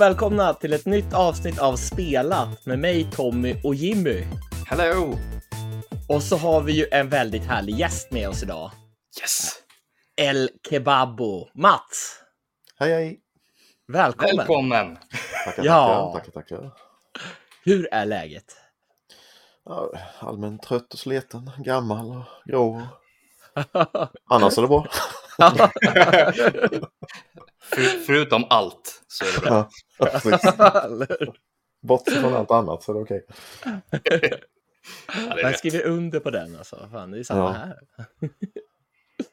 och välkomna till ett nytt avsnitt av Spelat med mig, Tommy och Jimmy. Hello! Och så har vi ju en väldigt härlig gäst med oss idag. Yes! El Kebabo. Mats, Hej hej! välkommen. Välkommen! Tackar, Ja. tackar, tackar, tackar. Hur är läget? Ja, allmänt trött och sliten, gammal och grå. Annars är det bra. För, förutom allt så är det bra. Ja. Bortsett från allt annat så är det okej. Ja, det är Jag skriver under på den alltså. Fan, det är samma Ja. här.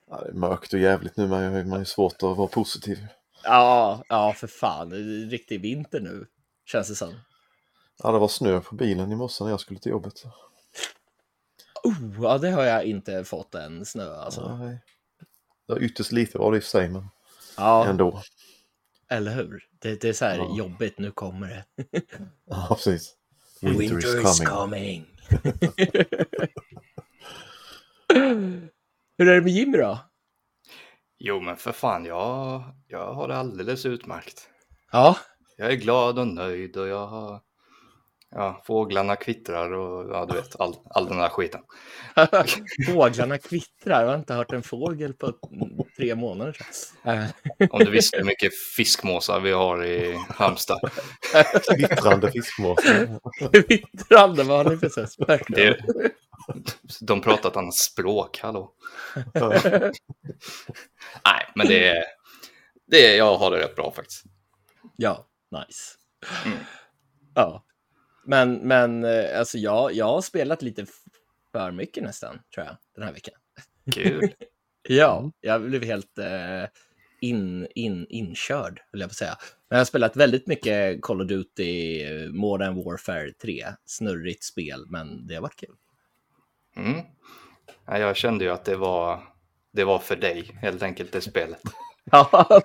Ja, det är mörkt och jävligt nu, men man är svårt att vara positiv. Ja, ja för fan. Det är riktig vinter nu, känns det som. Ja, det var snö på bilen i morse när jag skulle till jobbet. Oh, ja, det har jag inte fått än, snö alltså. Nej. Det var ytterst lite var det i och för sig, men Ja, ändå. eller hur? Det, det är så här Ja. jobbigt, nu kommer det. Ja, precis. Winter, is coming. Hur är det med Jimmy då? Jo, men för fan, jag, jag har det alldeles utmärkt. Ja, Jag är glad och nöjd och jag har... Ja, fåglarna kvittrar och ja, du vet, all, all den där skiten. fåglarna kvittrar. Jag har inte hört en fågel på tre månader. sedan. Eh, Om du visste hur mycket fiskmåsar vi har i Halmstad. Glittrande fiskmåsar. Kvittrande, vad har ni för? Det, de pratar ett annat språk, hallå. Nej, men det är... Det är, jag har det rätt bra faktiskt. Ja, nice. Mm. Ja, men, men eh, alltså jag, jag har spelat lite för mycket nästan, tror jag, den här veckan. Kul. Ja, jag blev helt eh, in, in, inkörd, vill jag på säga. Men jag har spelat väldigt mycket Call of Duty eh, Modern Warfare 3. Snurrigt spel, men det har varit kul. Mm. Ja, jag kände ju att det var, det var för dig, helt enkelt, det spelet. Ja.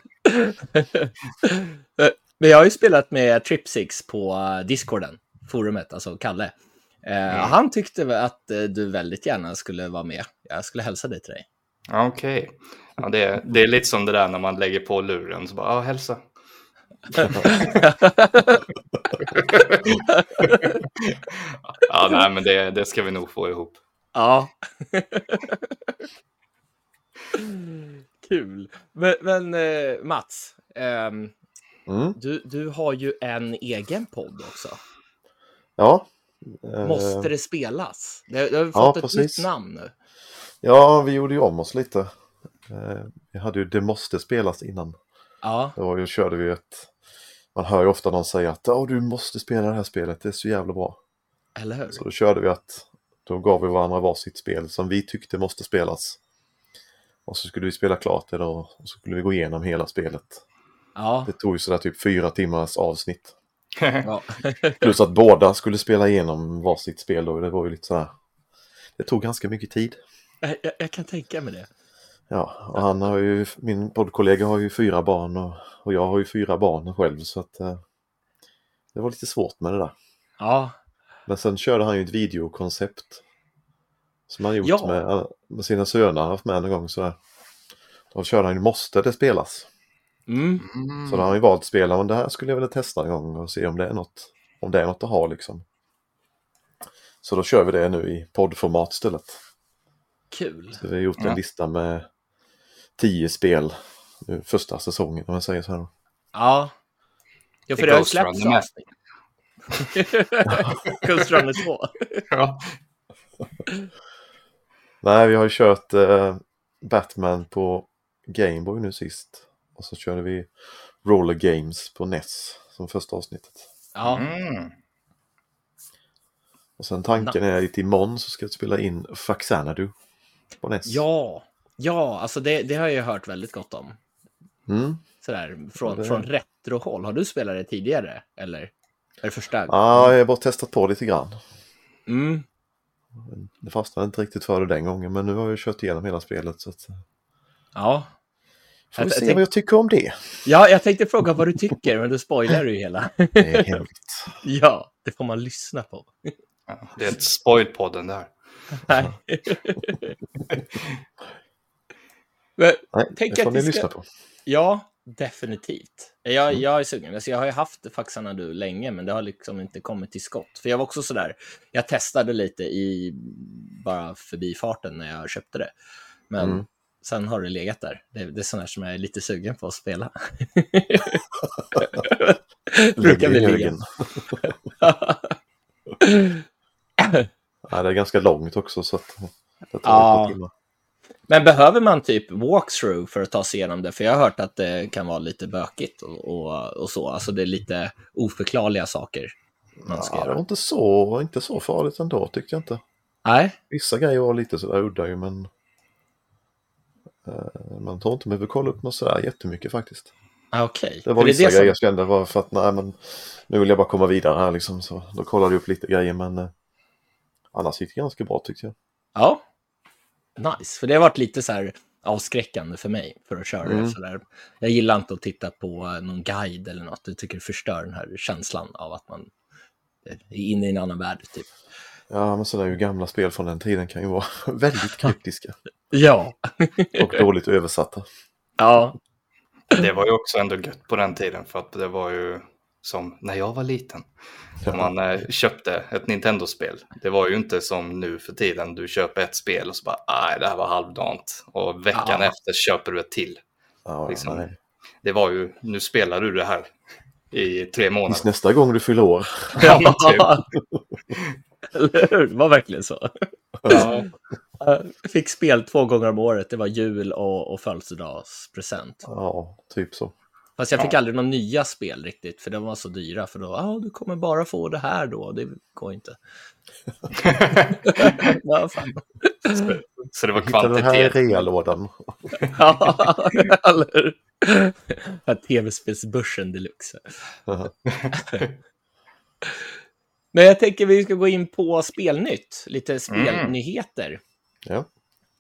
Men jag har ju spelat med Tripsix på eh, Discorden, forumet, alltså Kalle. Eh, Mm. Han tyckte att eh, du väldigt gärna skulle vara med. Jag skulle hälsa dig till dig. Okej. Ja, det, är- det är lite som det där när man lägger på luren, så bara, ja, hälsa. Ja, nej, men det, det ska vi nog få ihop. Ja. Kul. Men, men eh, Mats, ehm, Mm. du, du har ju en egen podd också. Ja. Eh, Måste det spelas? Det, har ja, fått ett precis. nytt namn nu. Ja, vi gjorde ju om oss lite. Eh, Vi hade ju Det måste spelas innan. Ja, Då körde vi ett... Man hör ju ofta någon säga att "Ja, du måste spela det här spelet, det är så jävla bra. eller hur? Så då körde vi att då gav vi varandra varsitt spel som vi tyckte måste spelas. Och så skulle vi spela klart det då och så skulle vi gå igenom hela spelet. Ja. Det tog ju sådär typ fyra timmars avsnitt. ja. Plus att båda skulle spela igenom varsitt spel då, det var ju lite sådär. Det tog ganska mycket tid. Jag, jag, kan tänka mig det. Ja, och han har ju, min poddkollega har ju fyra barn och, och jag har ju fyra barn själv så att eh, det var lite svårt med det där. Ja, Men sen körde han ju ett videokoncept. Som han gjort Ja. med, med sina söner, har haft med en gång sådär. Då körde han ju Måste det spelas? Mm. Mm. Så då har han ju valt spela, men det här skulle jag vilja testa en gång och se om det är något, om det är något att ha liksom. Så då kör vi det nu i poddformat istället. kul. Så vi har gjort en Ja. lista med tio spel nu första säsongen om jag säger så här. Ja. Ja, för Är det har ju släppts. Ghost Runner 2. Ja. Nej, vi har ju kört eh, Batman på Gameboy nu sist. Och så körde vi Roller Games på NES som första avsnittet. Ja, Mm. Och sen tanken är att imorgon så ska jag spela in Faxanadu på NES. ja, ja alltså det, det har jag ju hört väldigt gott om. Mm. Sådär, från, det- från retrohåll. Har du spelat det tidigare? Eller är det första? Ja, jag har bara testat på lite grann. Mm. Det fastnade inte riktigt för det den gången men nu har jag kört igenom hela spelet så att... Ja. Får Jag- vi jag se tänk- vad jag tycker om det. ja, jag tänkte fråga vad du tycker, men du spoilar ju hela. Det är hemskt. ja, det får man lyssna på. Ja, det är ett spoilpodden där. Nej. men, Nej, Tänk det får att ni ska- lyssna på. ja, definitivt. Jag, Mm. jag är sugen. Alltså, jag har ju haft faxarna du länge, men det har liksom inte kommit till skott. För jag var också sådär, jag testade lite i bara förbifarten när jag köpte det. Men Mm. Sen har det legat där. Det, det är sådana som jag är lite sugen på att spela. Brukar bli liggande. Ja, det är ganska långt också så att det tar Ja. timmar. Men behöver man typ walkthrough för att ta sig igenom det? För jag har hört att det kan vara lite bökigt och, och, och så. Alltså det är lite oförklarliga saker man ska Ja, det göra. var inte så, inte så farligt ändå tyckte jag inte. Nej, Vissa grejer var lite sådär udda ju men man tror inte man behöver kolla upp något sådär jättemycket faktiskt. ah, okej. Det var För vissa det som- grejer jag kände var för att nej men nu vill jag bara komma vidare här liksom så då kollade jag upp lite grejer men eh, annars gick det ganska bra tyckte jag. Ja, nice. För det har varit lite så här avskräckande för mig för att köra Mm. det. Så där. Jag gillar inte att titta på eh, någon guide eller något. Jag tycker det förstör den här känslan av att man är inne i en annan värld. Typ. Ja men sådär ju gamla spel från den tiden kan ju vara väldigt kryptiska Ja, och dåligt översatta. ja, Det var ju också ändå gött på den tiden för att det var ju som när jag var liten. Om man eh, köpte ett Nintendo-spel. Det var ju inte som nu för tiden. Du köper ett spel och så bara, nej det här var halvdant. Och veckan Ja. efter köper du ett till. Ja, Liksom. nej. Det var ju, nu spelar du det här i tre Tills månader. nästa gång du fyller år. Ja, typ. Eller hur? Det var verkligen så. Ja. Jag fick spel två gånger om året. Det var jul och, och födelsedagspresent. Ja, typ så. Fast jag fick Ja. aldrig några nya spel riktigt, för de var så dyra. För då, ja, ah, du kommer bara få det här då. Det går inte. Vad fan. Så det var Hittade det här kvantitet. reallådan. Ja, eller hur? Den Tv-spelsbörsen deluxe. Men jag tänker vi ska gå in på spelnytt, lite spelnyheter. Ja.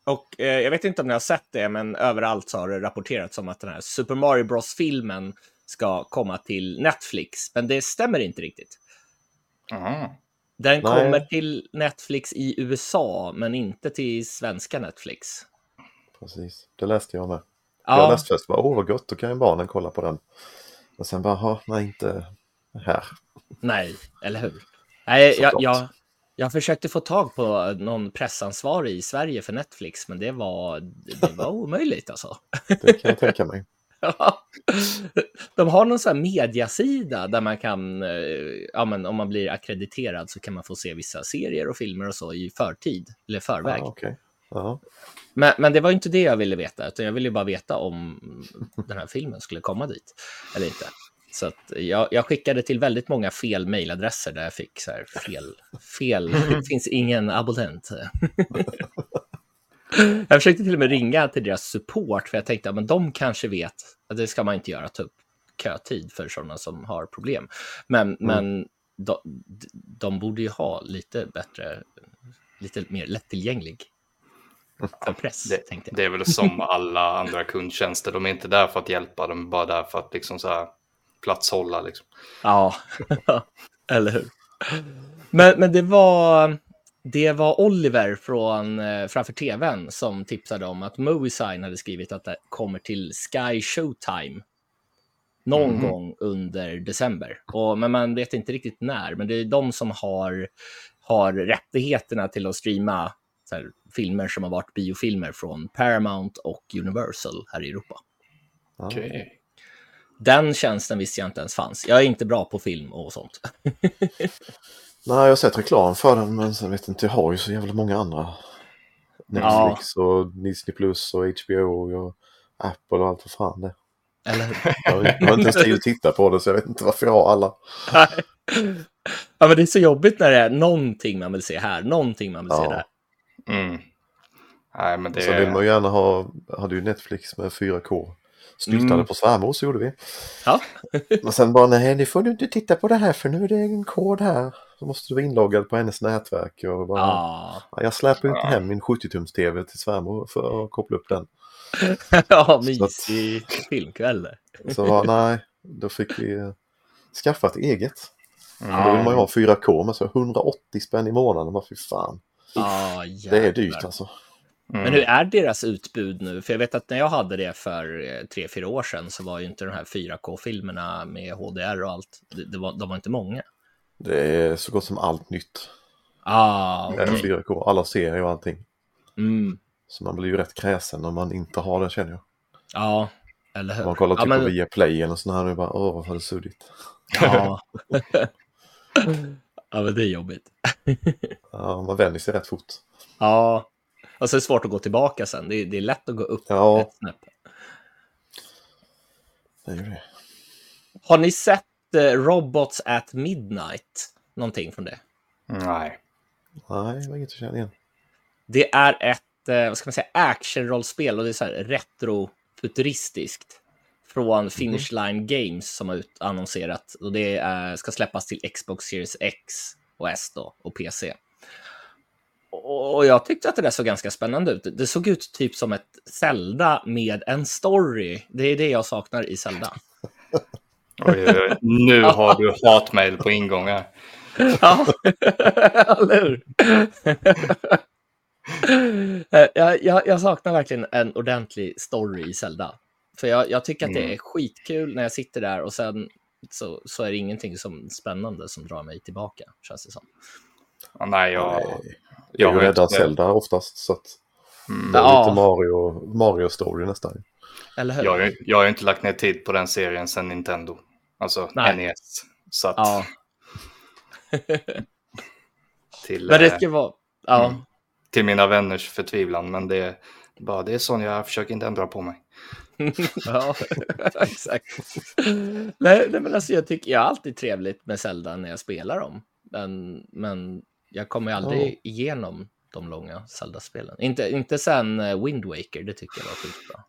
Och eh, jag vet inte om ni har sett det, men överallt så har det rapporterats om att den här Super Mario Bros-filmen ska komma till Netflix. Men det stämmer inte riktigt. Mhm. Den Nej. kommer till Netflix i USA, men inte till svenska Netflix. Precis, det läste jag med. Jag Ja, läste först, bara, åh vad gott, då kan ju barnen kolla på den. Och sen bara, "Ha, nej inte här. nej, eller hur? Nej, jag, jag, jag försökte få tag på någon pressansvarig i Sverige för Netflix, men det var, det var omöjligt alltså. Det kan jag tänka mig. De har någon sån här mediasida där man kan, eh, ja men om man blir akkrediterad så kan man få se vissa serier och filmer och så i förtid, eller förväg. Ja, okej. Ja, Men, men det var inte det jag ville veta, utan jag ville bara veta om den här filmen skulle komma dit eller inte. Så att jag, jag skickade till väldigt många fel mejladresser där jag fick så här fel, fel, det finns ingen abonnent. Jag försökte till och med ringa till deras support, för jag tänkte att de kanske vet att det ska man inte göra, ta upp kötid för sådana som har problem. Men, men de, de borde ju ha lite bättre, lite mer lättillgänglig press, Det, det är väl som alla andra kundtjänster. De är inte där för att hjälpa, de är bara där för att liksom så här platshålla. Liksom. Ja, eller hur? Men, men det var... Det var Oliver från eh, framför tvn som tipsade om att Moviesine hade skrivit att det kommer till Sky Showtime någon Mhm. gång under december. Och, men man vet inte riktigt när, men det är de som har, har rättigheterna till att streama så här, filmer som har varit biofilmer från Paramount och Universal här i Europa. ja. Okej. Den tjänsten visste jag inte ens fanns. Jag är inte bra på film och sånt. Nej, jag har sett reklam för den men sen vet inte, jag har ju så jävla många andra. Netflix och Disney Plus och HBO och Apple och allt vad fan det. Eller hur? Jag har, jag har inte ens tid att titta på det så jag vet inte varför jag har alla. ja, men det är så jobbigt när det är någonting man vill se här, någonting man vill se Ja. där. Mm. Nej, men det Så vill man gärna ha, hade ju Netflix med 4K. Snyltade Mm. på svärmor så gjorde vi. Ja, Men sen bara nej, nu får du inte titta på det här för nu är det en kod här. Så måste du vara inloggad på hennes nätverk. Och bara, ja. "Ja, Jag släpper inte Ja. hem min 70-tums-tv till svärmor för att koppla upp den. ja mysig filmkväll. Så bara, nej, då fick vi eh, skaffa ett eget. Mm. Då vill man ju ha 4K men så 180 spänn i månaden. Bara fy fan. Ja, Det är dyrt alltså. Mm. Men hur är deras utbud nu? För jag vet att när jag hade det för eh, tre, fyra år sedan så var ju inte de här 4K-filmerna med HDR och allt, det, var, de var inte många. Det är så gott som allt nytt. Ah, okay. 4K, alla serier och allting. Mm. Så man blir ju rätt kräsen när man inte har det känner jag. Ja, eller hur? Man kollar typ ja, men... på Viaplay eller sån här och bara åh vad det suddigt. Ja. ja, men det är jobbigt. ja, man vänjer sig rätt fort. Ja, och så är det svårt att gå tillbaka sen. Det är, det är lätt att gå upp ja. ett snäpp. Det är det. Har ni sett uh, Robots at Midnight? Någonting från det? Nej. Nej, det var inget att känna igen. Det är ett, uh, vad ska man säga, actionrollspel och det är så här retrofuturistiskt. Från mhm. Finish Line Games som har utannonserat. Och det uh, ska släppas till Xbox Series X och S då, och PC. Och jag tyckte att det där såg ganska spännande ut. Det såg ut typ som ett Zelda med en story. Det är det jag saknar i Zelda. Oj, oj, nu har du hatmail på ingångar. Ja, eller hur? jag, jag, jag, saknar verkligen en ordentlig story i Zelda. För jag, jag tycker att det mm. är skitkul när jag sitter där och sen så, så är det ingenting som spännande som drar mig tillbaka, känns det som. Ja, nej, jag, jag är ju räddad Zelda oftast. Så att mm. det är ja. lite Mario, Mario-story nästan. Eller hur? Jag, jag har inte lagt ner tid på den serien sedan Nintendo. Alltså Nej. NES. Så att... Ja. till, men det ska vara... Ja. Mm, till mina vänners förtvivlan. Men det är, bara, det är sån jag försöker inte ändra på mig. ja, exakt. Nej, nej, men alltså jag tycker jag är alltid trevligt med Zelda när jag spelar dem. Men, men jag kommer aldrig oh. igenom de långa Zelda-spelen. Inte, inte sen eh, Wind Waker, det tycker jag var skitbra.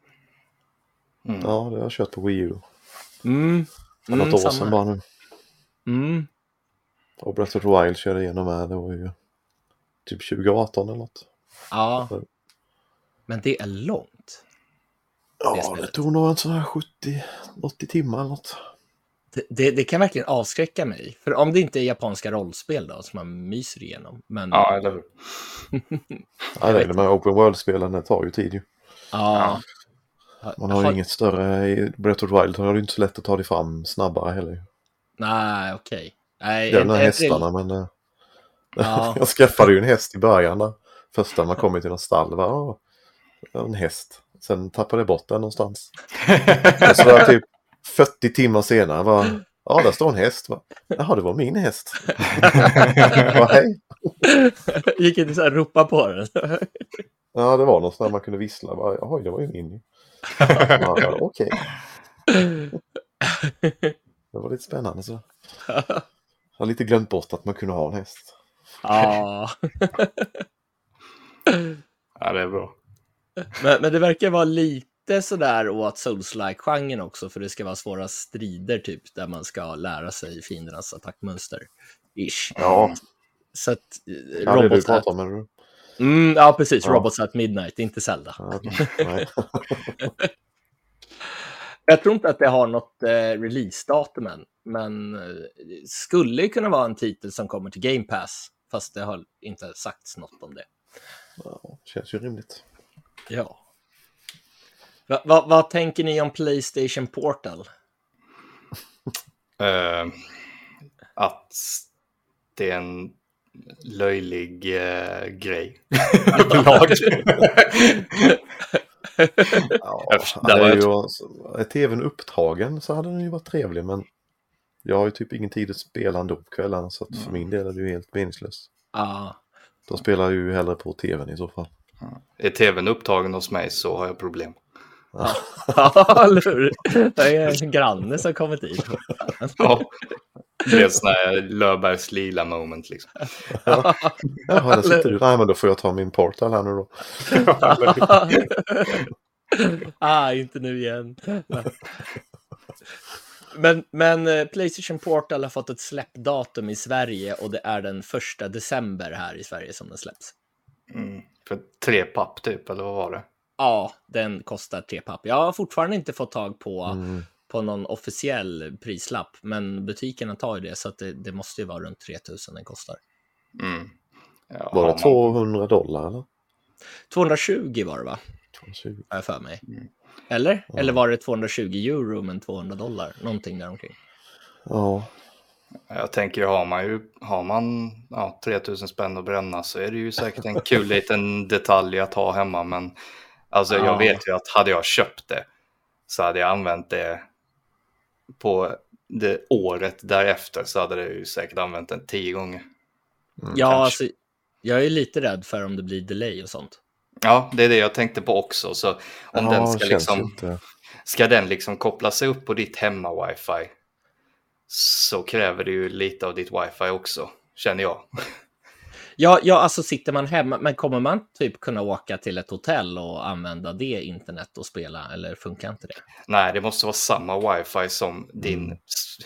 Mm. Ja, det har jag kört på Wii U. Mm. För något mm, år sedan bara nu. Mm. Och Breath of the Wild körde igenom med, det var ju typ 2018 eller något. Ja. Så. Men det är långt. Ja, det, det tog nog en sån här 70-80 timmar eller något. Det, det, kan verkligen avskräcka mig. För om det inte är japanska rollspel då, som man myser igenom. Men... Ja, eller hur. ja, det är de här Open World-spelen, det tar ju tid ju. Ja. Man har, har... inget större, i Breath of the Wild har det inte så lätt att ta det fram snabbare heller. Nej, okej. Okay. Det är de här hästarna, men... Eh, ja. jag skaffade ju en häst i början där. Första man kommer till någon stall, var en häst. Sen tappade jag bort den någonstans. och så var jag typ 40 timmar senare var Ja, där står en häst. Va? Jaha, det var min häst. ja, hej. Gick inte så här ropa på den? ja, det var något där man kunde vissla. Jaha, det var ju min. ja, Okej. Det var lite spännande så. Jag har lite glömt bort att man kunde ha en häst. Ja. ja, det är bra. Men, men det verkar vara lite lite sådär åt Souls-like-genren också, för det ska vara svåra strider typ, där man ska lära sig fiendernas attackmönster. Ish. Ja. Så att... Ja, det det du pratar om, eller? Mm, ja, precis. Ja. Robots at Midnight, inte Zelda. Ja, Jag tror inte att det har något eh, releasedatum än, men eh, skulle kunna vara en titel som kommer till Game Pass, fast det har inte sagts något om det. Ja, känns ju rimligt. Ja. Va, va, vad tänker ni om Playstation Portal? Uh, att det är en löjlig uh, grej. ja, är ju, är tvn upptagen så hade den ju varit trevlig men jag har ju typ ingen tid att spela ändå på kvällarna så att för min del är det ju helt meningslöst. Ja. Då spelar jag ju hellre på tvn i så fall. Är tvn upptagen hos mig så har jag problem. Ja, eller hur? Det är en granne som kommit dit. ja, det är sån här Löfbergs lila moment liksom. Ja, Jaha, där sitter du. Nej, men då får jag ta min portal här nu då. ah, inte nu igen. Men, men eh, Playstation Portal har fått ett släppdatum i Sverige och det är den första december här i Sverige som den släpps. Mm, för tre papp typ, eller vad var det? Ja, den kostar tre papp. Jag har fortfarande inte fått tag på, mm. på någon officiell prislapp, men butikerna tar ju det så att det, det måste ju vara runt 3000 den kostar. Mm. Ja, var det 200 dollar eller? 220 var det va? 220. Har jag för mig. Mm. Eller? Ja. Eller var det 220 euro men 200 dollar? Någonting däromkring. Ja, Jag tänker, har man ju har man ja, 3000 spänn att bränna så är det ju säkert en kul liten detalj att ha hemma. Men alltså, Ja. jag vet ju att hade jag köpt det så hade jag använt det på det året därefter så hade det ju säkert använt den tio gånger. mm, Ja, kanske. alltså, jag är lite rädd för om det blir delay och sånt. Ja, det är det jag tänkte på också. Så om ja, den ska, liksom, inte... ska den liksom koppla sig upp på ditt hemma-wifi så kräver det ju lite av ditt wifi också, känner jag. Ja, ja, alltså sitter man hemma, men kommer man typ kunna åka till ett hotell och använda det internet och spela, eller funkar inte det? Nej, det måste vara samma wifi som din Mm.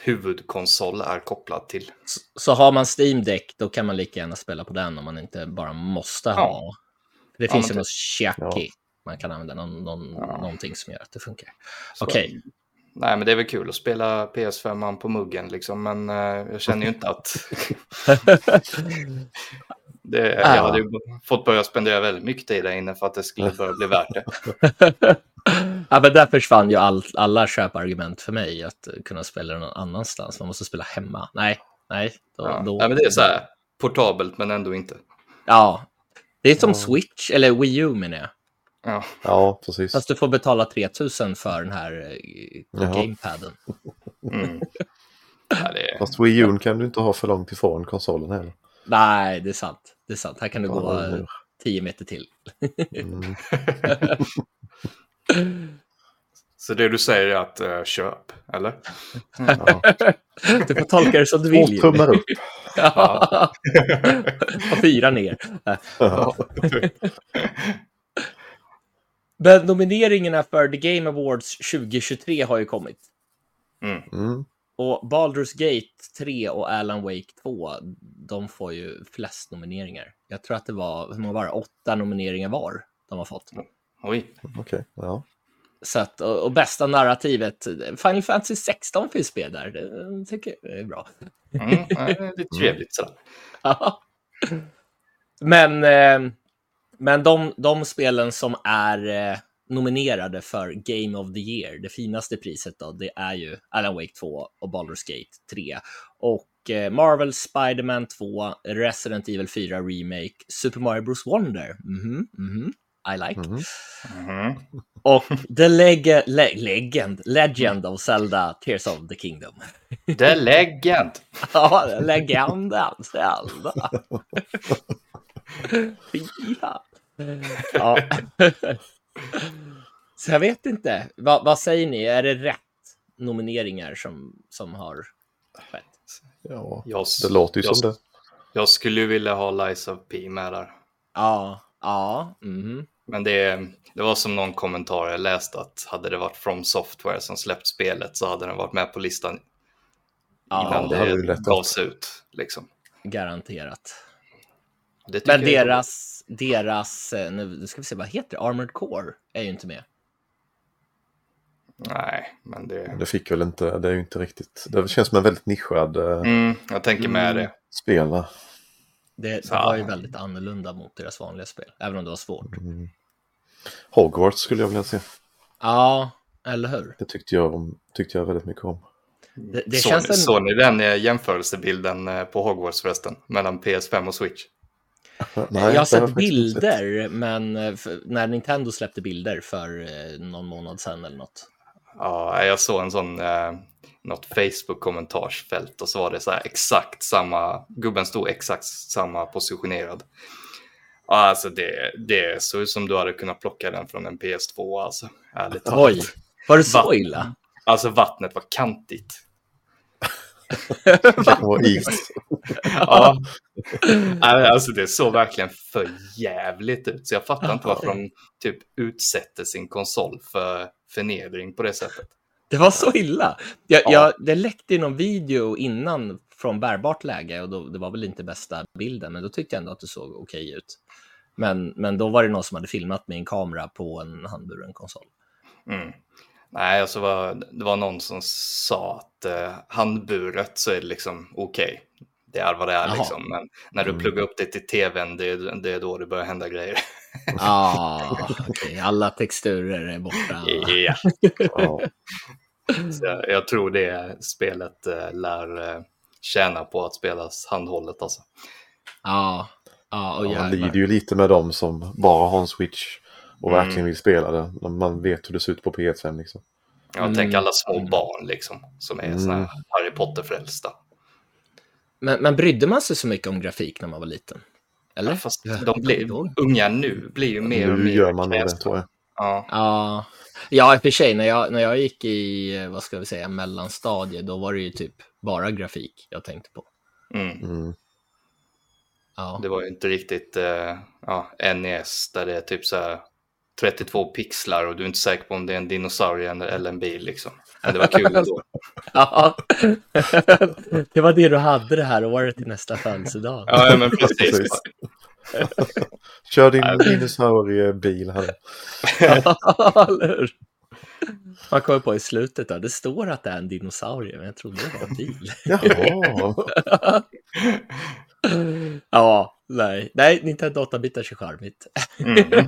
huvudkonsol är kopplad till. Så, så har man Steam Deck, då kan man lika gärna spela på den om man inte bara måste ha. Ja. Det Ja, finns ju något. Ja. Man kan använda någon, någon, Ja. någonting som gör att det funkar. Okej, Nej, men det är väl kul att spela PS5 på muggen liksom, men eh, jag känner ju inte att... det, Ja. Jag hade ju fått börja spendera väldigt mycket tid där inne för att det skulle börja bli värt det. ja, men där försvann ju all, alla köpargument för mig att kunna spela någon annanstans. Man måste spela hemma. Nej, nej. Då, Ja. då, Nej, men det är så här, portabelt men ändå inte. Ja, det är som Ja. Switch, eller Wii U menar jag. Ja, Ja, precis. Fast du får betala 3000 för den här eh, Jaha. gamepaden. mm. ja det. Fast Wii U kan du inte ha för långt ifrån konsolen heller. Nej, det är sant. Det är sant. Här kan du gå eller 10 meter till. Mm. Så det du säger är att eh, köp, eller? Ja. Du får tolka det som du Två vill. tummar upp. Ja. Och fyra ner. Ja. Men nomineringarna för The Game Awards 2023 har ju kommit. Mm. Mm. Och Baldur's Gate 3 och Alan Wake 2, de får ju flest nomineringar. Jag tror att det var, hur många var det? Åtta nomineringar var de har fått. Oj, Okej, ja. Så att, och, och bästa narrativet, Final Fantasy 16 finns med där. Det tycker jag är bra. mm. det är trevligt sådär. Ja. men eh, men de, de spelen som är eh, nominerade för Game of the Year, det finaste priset då, det är ju Alan Wake 2 och Baldur's Gate 3. Och eh, Marvel Spider-Man 2, Resident Evil 4 Remake, Super Mario Bros Wonder. Mhm, mhm. I like. Mhm. Mhm. Och The Leg- Le- Legend, Legend of Zelda Tears of the Kingdom. The Legend! Ja, legenden Zelda. ja. Så jag vet inte. Va, vad säger ni? Är det rätt nomineringar som, som har skett? ja. Jag, Det låter ju jag, som det. Jag skulle ju vilja ha Lies of P med där. Ja, ja. mhm. Men det, det var som någon kommentar jag läste att hade det varit From Software som släppt spelet så hade den varit med på listan Ja, innan det det gavs ut. Liksom. Garanterat. Det Men deras, deras, eh, nu ska vi se, vad heter det? Armored Core är ju inte med. Nej, men det... Det fick väl inte, det är ju inte riktigt, det känns som en väldigt nischad eh, Mm, jag tänker med Mm. det. spel. va? Det, det var ju väldigt annorlunda mot deras vanliga spel, även om det var svårt. Mm. Hogwarts skulle jag vilja se. Ja, eller hur? Det tyckte jag, om, tyckte jag väldigt mycket om. Det, det så, känns en... Såg ni den eh, jämförelsebilden på Hogwarts förresten? Mellan PS5 och Switch? Nej, jag har sett inte sett. bilder, men eh, när Nintendo släppte bilder för eh, någon månad sedan eller något. Ja, jag såg en sån, eh, något Facebook-kommentarsfält och så var det så här exakt samma, gubben stod exakt samma positionerad. Ja, alltså det, det såg ut som du hade kunnat plocka den från en PS2 alltså. Ärligt talat. Oj, var det så illa? Alltså vattnet var kantigt. Ja. Alltså det såg verkligen för jävligt ut. Så jag fattar inte varför de typ utsätter sin konsol för förnedring på det sättet. Det var så illa. Jag, Ja. jag, det läckte i någon video innan från bärbart läge och då, det var väl inte bästa bilden, men då tyckte jag ändå att det såg okej ut. Men, men då var det någon som hade filmat med en kamera på en handburen konsol. Mm. Nej, alltså var, det var någon som sa att eh, handburet så är det liksom okej. det är vad det är liksom. Men när du mm. pluggar upp det till tvn, det, det är då det börjar hända grejer. ah, okay. alla texturer är borta. Ja. Så jag tror det spelet äh, lär äh, tjäna på att spelas handhållet alltså. Ja, ja och ja, Man lider ju lite med dem som bara har en switch och mm. verkligen vill spela det. Man vet hur det ser ut på PS5 liksom. Jag mm. tänker alla små mm. barn liksom, som är mm. såna här Harry Potter-frälsta. Men, men brydde man sig så mycket om grafik när man var liten? Eller? Ja, fast de blir, unga nu blir ju mer och mer... Nu gör man nog det tror jag. Ja. ja. Ja, i och för sig, när jag, när jag gick i, vad ska vi säga, mellanstadiet, då var det ju typ bara grafik jag tänkte på. Mm. Mm. Ja. Det var ju inte riktigt uh, ja, NES där det är typ så här 32 pixlar och du är inte säker på om det är en dinosaurie eller en bil liksom. Men det var kul ändå. ja, det var det du hade det här året till nästa födelsedag. ja, men precis. precis. Kör din dinosauriebil här. Man kommer på i slutet där, det står att det är en dinosaurie, men jag trodde det var en bil. Jaha. ja, nej, nej, Nintendo 8-bitars är charmigt. Mm.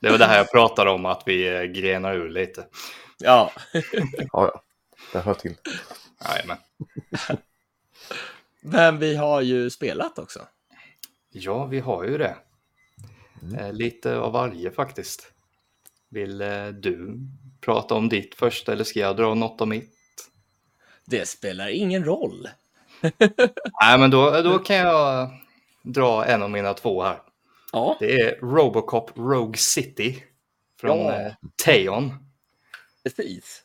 Det var det här jag pratade om, att vi eh, grenar ur lite. Ja. ja, ja. Det hör till. Jajamän. Men vi har ju spelat också. Ja, vi har ju det. Mm. Eh, lite av varje faktiskt. Vill eh, du prata om ditt först eller ska jag dra något om mitt? Det spelar ingen roll. Nej, men då, då kan jag dra en av mina två här. Ja. Det är Robocop Rogue City från ja. eh, Teon. Precis.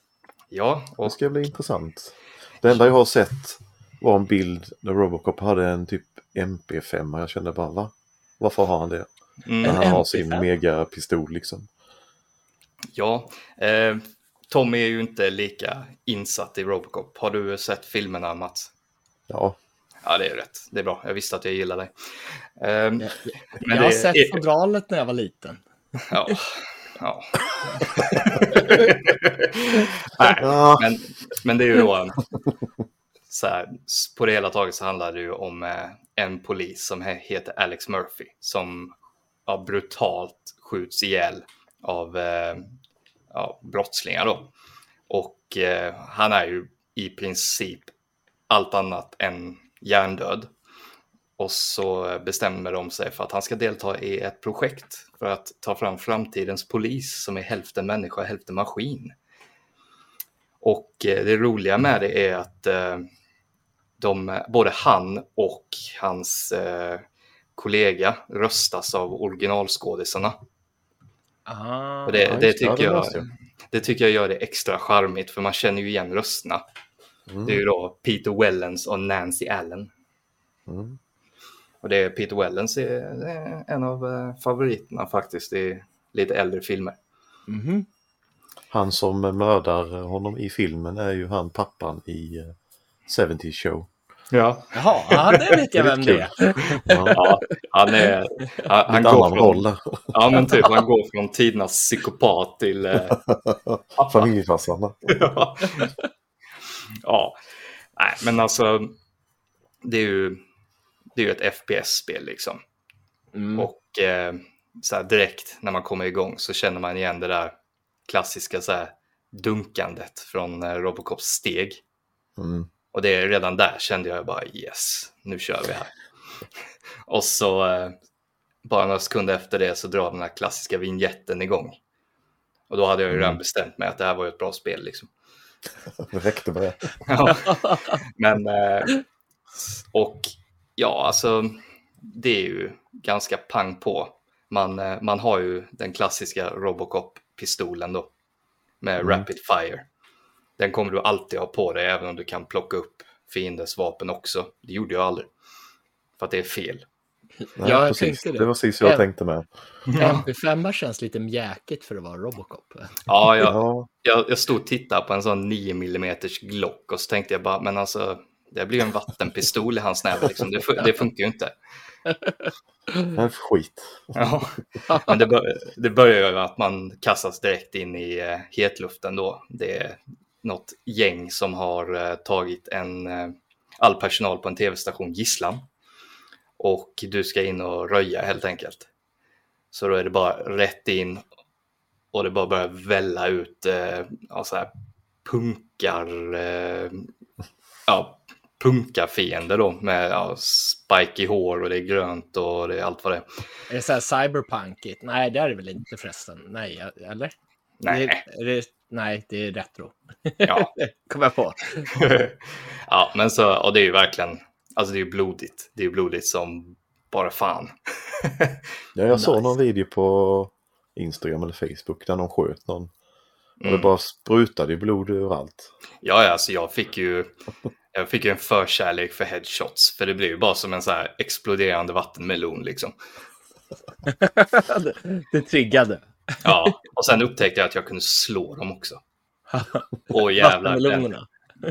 Ja. Och... Det ska bli intressant. Det enda jag har sett var en bild där Robocop hade en typ MP5. Jag kände bara va? Varför har han det? Mm. När han har sin megapistol liksom. Ja, eh, Tommy är ju inte lika insatt i Robocop. Har du sett filmerna Mats? Ja. Ja, det är rätt. Det är bra. Jag visste att jag gillade dig. Um, jag, jag har sett är... fodralet när jag var liten. Ja. ja. Nej, men, men det är ju då så här, på det hela taget så handlar det ju om eh, en polis som heter Alex Murphy som ja, brutalt skjuts ihjäl av eh, ja, brottslingar då. Och eh, han är ju i princip allt annat än hjärndöd. Och så bestämmer de sig för att han ska delta i ett projekt för att ta fram framtidens polis som är hälften människa, hälften maskin. Och eh, det roliga med det är att eh, de, både han och hans eh, kollega röstas av originalskådisarna. Ah, och det, det, tycker jag, det tycker jag gör det extra charmigt för man känner ju igen rösterna. Mm. Det är ju då Peter Wellens och Nancy Allen. Mm. Och det är Peter Wellens är, är en av eh, favoriterna faktiskt i lite äldre filmer. Mm. Han som mördar honom i filmen är ju han pappan i 70 uh, Show. Ja. Jaha, ja, det vet jag vem det är. Ja, han är... Han, han går från, Ja, men typ han går från tidernas psykopat till... Eh, Familjefarsan. ja. Ja. Nej, men alltså... Det är ju, det är ju ett FPS-spel liksom. Mm. Och eh, så här, direkt när man kommer igång så känner man igen det där klassiska så här, dunkandet från eh, Robocops steg. Mm. Och det redan där kände jag bara yes, nu kör vi här. och så eh, bara några sekunder efter det så drar den här klassiska vignetten igång. Och då hade jag ju redan mm. bestämt mig att det här var ett bra spel liksom. Det räckte med det. ja. Men, eh, och ja, alltså det är ju ganska pang på. Man, eh, man har ju den klassiska Robocop-pistolen då med mm. Rapid Fire. Den kommer du alltid ha på dig även om du kan plocka upp fiendens vapen också. Det gjorde jag aldrig. För att det är fel. Nej, ja, precis. Det. det var precis jag tänkte med. MP5 känns lite mjäkigt för att vara Robocop. Ja, jag, jag, jag stod och tittade på en sån 9 mm Glock och så tänkte jag bara, men alltså, det blir en vattenpistol i hans näve, liksom. det, det funkar ju inte. Är skit. Ja, men det, bör, det börjar ju att man kastas direkt in i uh, hetluften då. Det är något gäng som har uh, tagit en uh, all personal på en tv-station gisslan. Och du ska in och röja helt enkelt. Så då är det bara rätt in och det bara börjar välla ut eh, ja, så här punkar, eh, ja, punkarfiender då med ja, spike i hår och det är grönt och det är allt vad det är. Är det så här cyberpunkigt? Nej, det är det väl inte förresten. Nej, eller? Nej. Det, det, nej, det är retro. Ja. Kommer jag på. ja, men så, och det är ju verkligen, alltså det är ju blodigt. Det är ju blodigt som bara fan. ja, jag såg någon video på Instagram eller Facebook där någon sköt någon. Och det Mm. bara sprutade ju blod överallt. Ja, ja, alltså jag fick ju jag fick ju en förkärlek för headshots. För det blir ju bara som en så här exploderande vattenmelon liksom. det, det triggade. Ja, och sen upptäckte jag att jag kunde slå dem också. Åh jävlar. Vattenmelonerna.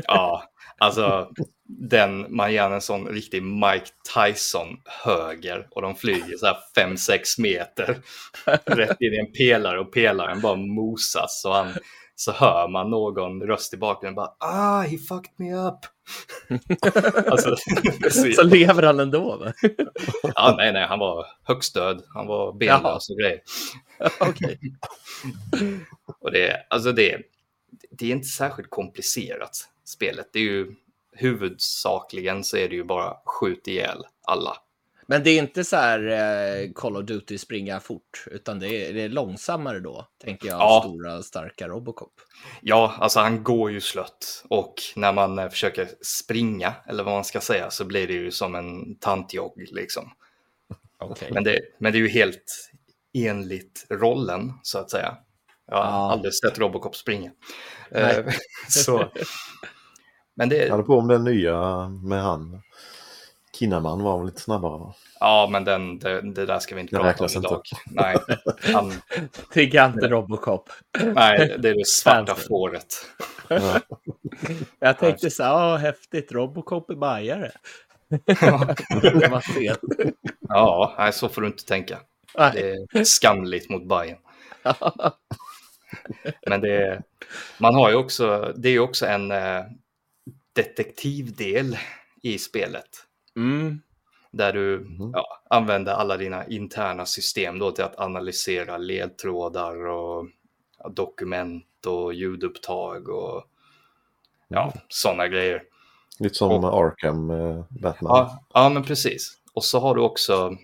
Ja, alltså den, man ger en sån riktig Mike Tyson höger och de flyger så här 5-6 meter rätt in i en pelare och pelaren bara mosas och han, så hör man någon röst i bakgrunden bara ah, he fucked me up. alltså, så, Så lever han ändå? Va? ja, nej, nej, han var högst död, han var benlös och grejer. Okej. Och det, alltså det, det är inte särskilt komplicerat, spelet. Det är ju huvudsakligen så är det ju bara skjut ihjäl alla. Men det är inte så här eh, Call of Duty springa fort, utan det är, det är långsammare då, tänker jag, Ja. stora starka Robocop. Ja, alltså han går ju slött och när man eh, försöker springa, eller vad man ska säga, så blir det ju som en tantjogg liksom. Okej. Men det, men det är ju helt enligt rollen, så att säga. Jag har Ja. aldrig sett Robocop springa. Nej. Eh, så, men det, Jag hade på om den nya med han. Kinnaman var väl lite snabbare va? Ja, men den, det, det där ska vi inte Det prata om räknas inte. idag. Nej, han, Trigga inte Robocop. nej, det är det svarta fåret. Ja. Jag tänkte så här, "Åh, häftigt, Robocop är bajare. det var fel. Ja, nej, så får du inte tänka. Nej. Det är skamligt mot Bayern. Men det är, man har ju också, det är ju också en eh, detektivdel i spelet. Mm. Där du Mhm. ja, använder alla dina interna system då till att analysera ledtrådar och dokument och ljudupptag och ja, sådana grejer. Lite som Arkham eh, Batman. Ja, ja, men precis. Och så har du också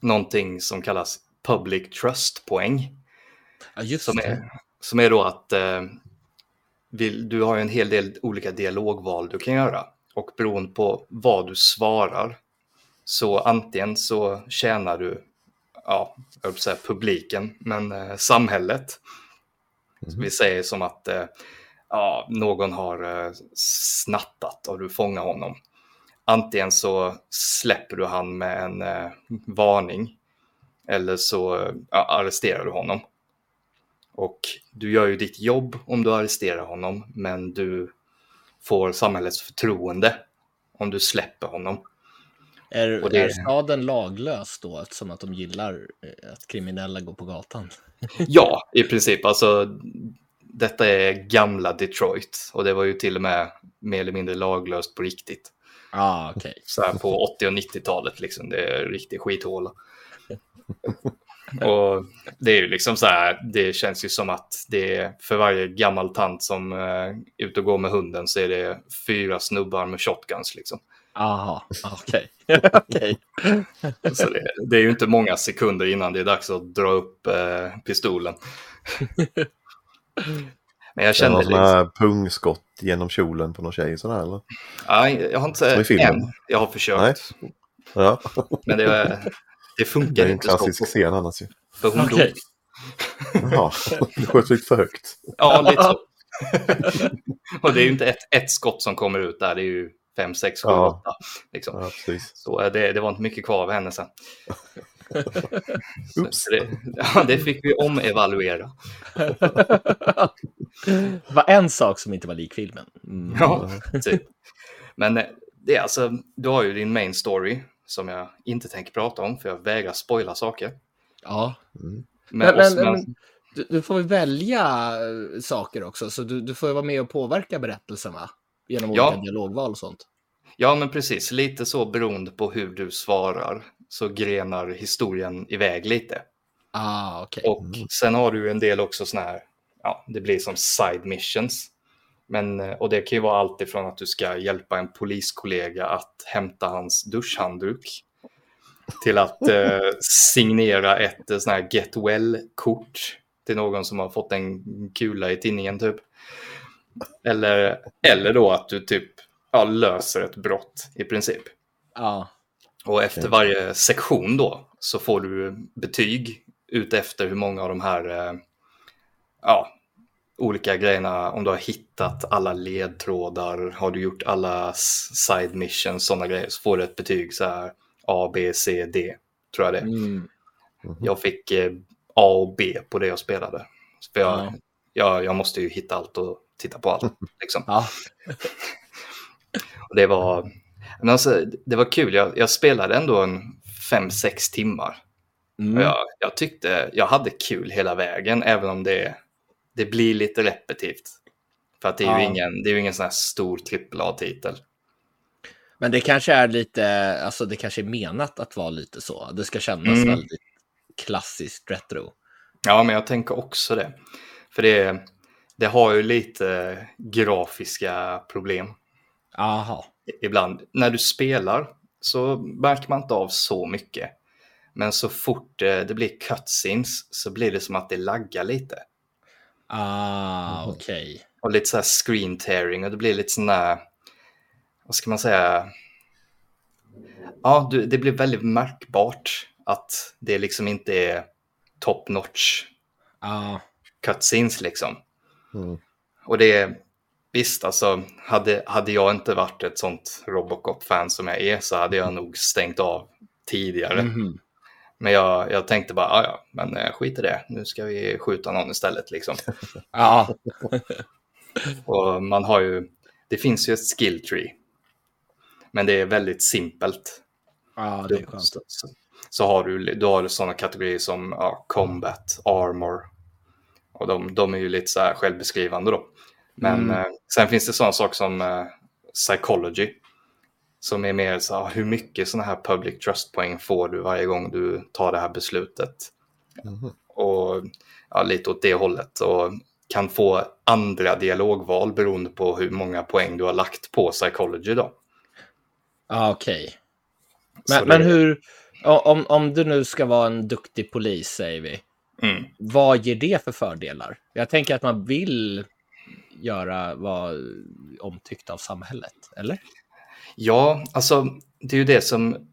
någonting som kallas public trust-poäng. Ja, Som är, som är då att eh, vill, du har en hel del olika dialogval du kan göra. Och beroende på vad du svarar så antingen så tjänar du, ja, jag vill säga publiken, men eh, samhället. Mhm. Vi säger som att eh, ja, någon har eh, snattat och du fångar honom. Antingen så släpper du han med en eh, varning eller så eh, ja, arresterar du honom. Och du gör ju ditt jobb om du arresterar honom, men du får samhällets förtroende om du släpper honom. Är, Och det- är staden laglös då, eftersom att de gillar eh, att kriminella går på gatan? Ja, i princip. Alltså, detta är gamla Detroit och det var ju till och med mer eller mindre laglöst på riktigt. Ah, okej. Så här på 80 och 90-talet, liksom. det är riktig skithåla. Och det är ju liksom så här, det känns ju som att det är för varje gammal tant som eh, är ute och går med hunden så är det fyra snubbar med shotguns liksom. Aha, okej. Okej. Så det, det är ju inte många sekunder innan det är dags att dra upp eh, pistolen. Men jag Känner kände någon sån liksom, här pungskott genom kjolen på någon tjej sådär eller? nej, jag har Som i inte filmen. än, jag har försökt. Ja, Men det, det det funkar är en inte så. klassisk scen annars ju. För hon Okej. dog. Ja, du sköt lite för högt. Ja, lite så. och det är ju inte ett, ett skott som kommer ut där, det är ju fem, sex, sju, Ja. åtta. Liksom. Ja, precis. Så eh, det, det var inte mycket kvar av henne sen. Så Oops. det, ja, det fick vi omevaluera. det var en sak som inte var lik filmen. Mm. Ja, typ. Men eh, det är alltså, du har ju din main story som jag inte tänker prata om för jag vägrar spoila saker. ja. Mm. Men, Men- men- men, Du, du får ju välja eh, saker också, så du, du får vara med och påverka berättelsen va? Genom olika Ja. dialogval och sånt. Ja, men precis. Lite så beroende på hur du svarar så grenar historien iväg lite. Ah, okej. Och sen har du en del också sådana här, ja, det blir som side missions. Men, och det kan ju vara allt ifrån att du ska hjälpa en poliskollega att hämta hans duschhandduk till att eh, signera ett eh, sån här get well-kort till någon som har fått en kula i tidningen typ. Eller, eller då att du typ ja, löser ett brott i princip. Ja. Och efter varje sektion då så får du betyg ut efter hur många av de här eh, ja, olika grejerna, om du har hittat alla ledtrådar, har du gjort alla side missions, sådana grejer, så får du ett betyg så här A, B, C, D, tror jag det är. Mm. Jag fick eh, A och B på det jag spelade. För jag, Ja. jag, jag måste ju hitta allt och titta på allt. Liksom. Ja. Och det var, men alltså, det var kul, jag, jag spelade ändå en fem sex timmar. Mm. Jag, jag tyckte jag hade kul hela vägen, även om det, det blir lite repetitivt. För att det är ju Ja. ingen, det är ju ingen sån här stor AAA-titel. Men det kanske är lite, alltså det kanske är menat att vara lite så. Det ska kännas Mm. väldigt klassiskt retro. Ja, men jag tänker också det. För det, det har ju lite grafiska problem. Jaha. ibland. När du spelar så märker man inte av så mycket. Men så fort eh, det blir cutscenes så blir det som att det laggar lite. Ah, okej. Och lite så här screen tearing och det blir lite sån där, vad ska man säga? Ja, det blir väldigt märkbart att det liksom inte är top notch Ah, cutscenes liksom. Mm. Och det är, visst alltså, hade, hade jag inte varit ett sånt Robocop-fan som jag är så hade jag nog stängt av tidigare. mhm. Men jag, jag tänkte bara, "Ah, ja, men eh, skit i det, nu ska vi skjuta någon istället liksom. Ja, Och man har ju, det finns ju ett skill tree. Men det är väldigt simpelt. ja, det är skönt. Så, så, så har du, du har sådana kategorier som ja, combat, armor. Och de, de är ju lite så här självbeskrivande då. Men Mm. eh, sen finns det sådana saker som eh, psychology. Som är mer så här, hur mycket sådana här public trust-poäng får du varje gång du tar det här beslutet. Mhm. Och ja, lite åt det hållet. Och kan få andra dialogval beroende på hur många poäng du har lagt på psychology då. Ja, okej. Så Men, men hur, om, om du nu ska vara en duktig polis, säger vi, Mm. vad ger det för fördelar? Jag tänker att man vill göra vad omtyckt av samhället, eller? Ja, alltså det är ju det som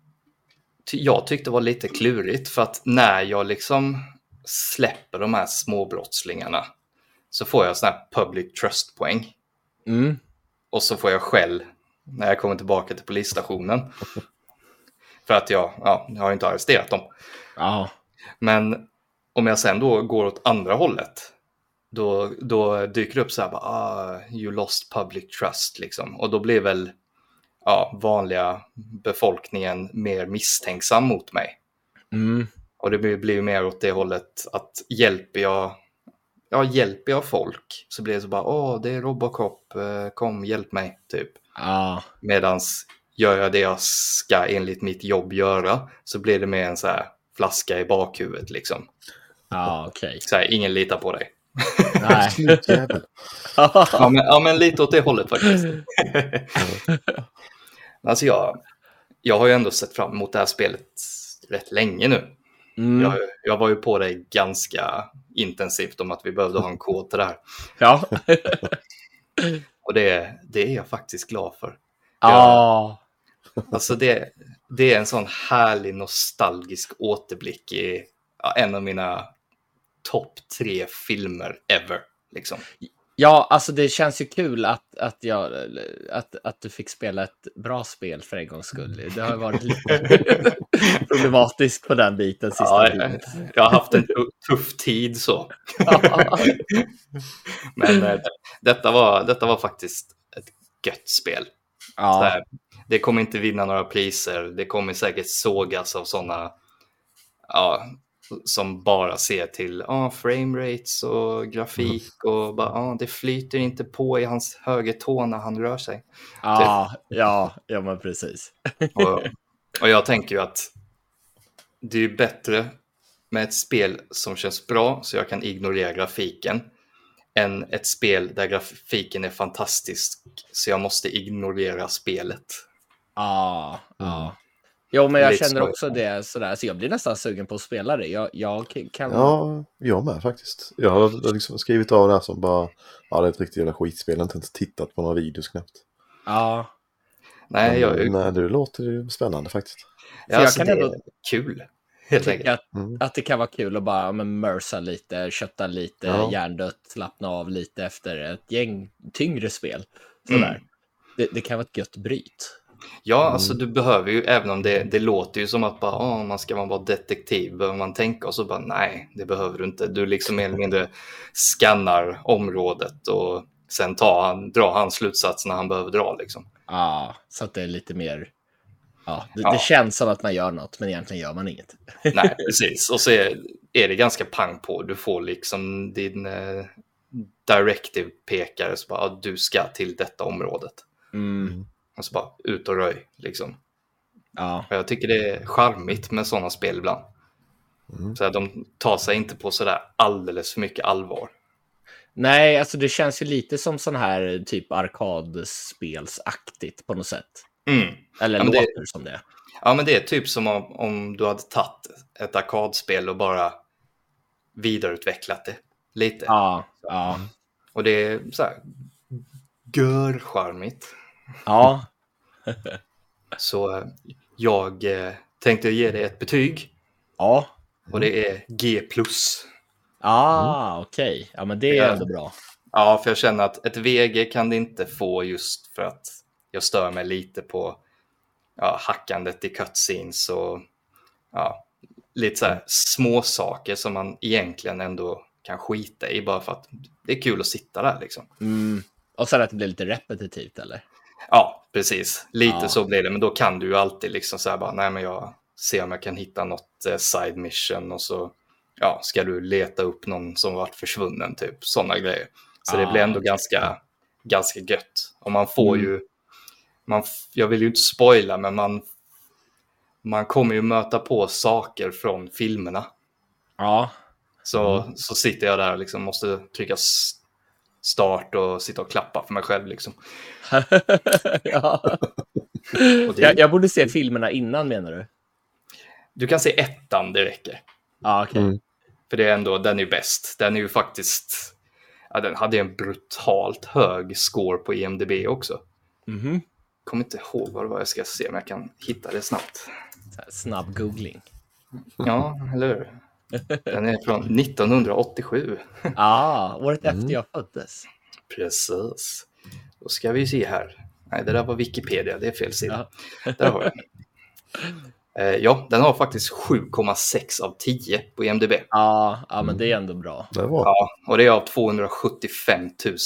jag tyckte var lite klurigt för att när jag liksom släpper de här småbrottslingarna så får jag sån här public trust-poäng Mm. och så får jag skäll när jag kommer tillbaka till polisstationen. För att jag, ja, jag har inte arresterat dem. Ja, Men om jag sen då går åt andra hållet, då, då dyker det upp så här, bara, ah, you lost public trust, liksom. Och då blir väl ja, vanliga befolkningen mer misstänksam mot mig. mm. Och det blir, blir ju mer åt det hållet att hjälper jag, ja, hjälper jag folk så blir det så bara, åh, det är Robocop, eh, kom, hjälp mig, typ. ja, Medans gör jag det jag ska enligt mitt jobb göra så blir det mer en så här flaska i bakhuvudet liksom. ja okej. Så här, ingen litar på dig. Nej. Ja men, ja, men lite åt det hållet faktiskt. alltså jag, jag har ju ändå sett fram emot det här spelet rätt länge nu. Mm. Jag, jag var ju på det ganska intensivt om att vi behövde ha en kod till det här. Ja. Och det, det är jag faktiskt glad för. Ja. Alltså det, det är en sån härlig nostalgisk återblick i ja, en av mina topp tre filmer ever. Liksom. Ja, alltså det känns ju kul att, att, jag, att, att du fick spela ett bra spel för en gångs skull. Det har varit lite problematiskt på den biten sista Ja, tiden. jag, har haft en tu- tuff tid så. Men eh, detta, var, detta var faktiskt ett gött spel. Ja, här, det kommer inte vinna några priser. Det kommer säkert sågas av sådana ja, som bara ser till ah, framerates och grafik och bara ah, det flyter inte på i hans högertå när han rör sig. Ja, ja, ja men precis. Och, och jag tänker ju att det är bättre med ett spel som känns bra så jag kan ignorera grafiken än ett spel där grafiken är fantastisk så jag måste ignorera spelet. Ja, ja. Jo, men jag Lite känner så. också det sådär, så jag blir nästan sugen på att spela det. Jag, jag kan... Ja, jag med faktiskt. Jag har liksom skrivit av det här som bara, ja det är ett riktigt jävla skitspel. Jag har inte ens tittat på några videos knappt. ja. Nej, jag, Men, nej, det låter ju spännande faktiskt. jag, alltså, jag kan det ändå är kul. Helt enkelt. att, Mm. att det kan vara kul att bara ja, men, mörsa lite, kötta lite, Ja. hjärndött, slappna av lite efter ett gäng tyngre spel. Sådär. Mm. Det, det kan vara ett gött bryt. Ja, Mm. alltså du behöver ju, även om det, det låter ju som att bara, ah, man ska man vara detektiv, behöver man tänka och så bara, nej, det behöver du inte. Du liksom mer eller mindre skannar området och sen tar han, drar han slutsatserna han behöver dra liksom. Ja, så att det är lite mer... Ja, det, Ja. det känns som att man gör något, men egentligen gör man inget. Nej, precis. Och så är, är det ganska pang på. Du får liksom din eh, directive pekare, så bara, du ska till detta området. Mm. Och så bara, ut och röj liksom. Ja, Och jag tycker det är charmigt med sådana spel ibland. Mm. Så att de tar sig inte på sådär alldeles för mycket allvar. Nej, alltså det känns ju lite som sån här typ arkadspelsaktigt på något sätt. Mm. Eller Ja, men det- låter som det. Ja, men det är typ som om, om du hade tagit ett arkadspel och bara vidareutvecklat det lite. Ja, ja, Och det är så här görcharmigt. ja. Så eh, jag eh, tänkte ge det ett betyg Ja, och det är G+. ah, okej. Ja, men det är ändå bra. Ja, för jag känner att ett VG kan det inte få just för att jag stör mig lite på ja, hackandet i cutscenes och ja, lite så här små saker som man egentligen ändå kan skita i bara för att det är kul att sitta där liksom. Mm. Och sen att det blir lite repetitivt, eller? Ja, precis. Lite Ja. så blir det, men då kan du ju alltid liksom så här bara, nej men jag ser om jag kan hitta något eh, side mission och så ja, ska du leta upp någon som varit försvunnen, typ sådana grejer. Så det Ah, blir ändå ganska, ganska gött. Och man får Mm. ju, man, jag vill ju inte spoila, men man, man kommer ju möta på saker från filmerna. Ja. Så, Mm. så sitter jag där och liksom måste trycka start och sitta och klappa för mig själv. Liksom. ja. Det, Jag, jag borde se filmerna innan, menar du? Du kan se ettan, det räcker. Ja, okej. Mm. För det är ändå, den är ju bäst. Den är ju faktiskt, ja, den hade en brutalt hög score på IMDB också. Mhm. Kommer inte ihåg vad det var, jag ska se om jag kan hitta det snabbt. Snabb googling. Ja, eller hur? Den är från 1987. Ah, året Mm. efter jag föddes. Precis. Då ska vi se här. Nej, det där var Wikipedia, det är fel sida. Ja. Där har jag den. Eh, Ja, den har faktiskt 7,6 av 10 på IMDB. Ja, ja, men det är ändå bra. Det var. Ja, och det är av 275 000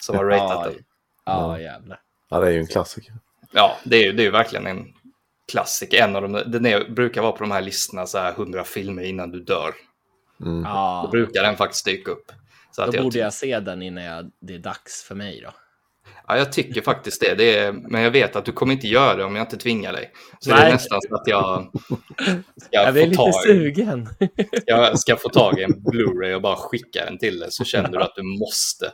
som har ratat Ja, den. ja jävlar. Ja, det är ju en klassiker. Ja, det är ju det är ju verkligen en klassiker. En av de, den är, brukar vara på de här listorna så här 100 filmer innan du dör. Mm. Då Ja, brukar den faktiskt dyka upp. Så att då jag, borde jag se den innan jag, det är dags för mig då. ja, jag tycker faktiskt det. det är, men jag vet att du kommer inte göra det om jag inte tvingar dig. Så det Nej. är nästan så att jag ska, Jag är få, lite tag, sugen. jag ska få tag i en Blu-ray och bara skicka den till dig så känner du att du måste.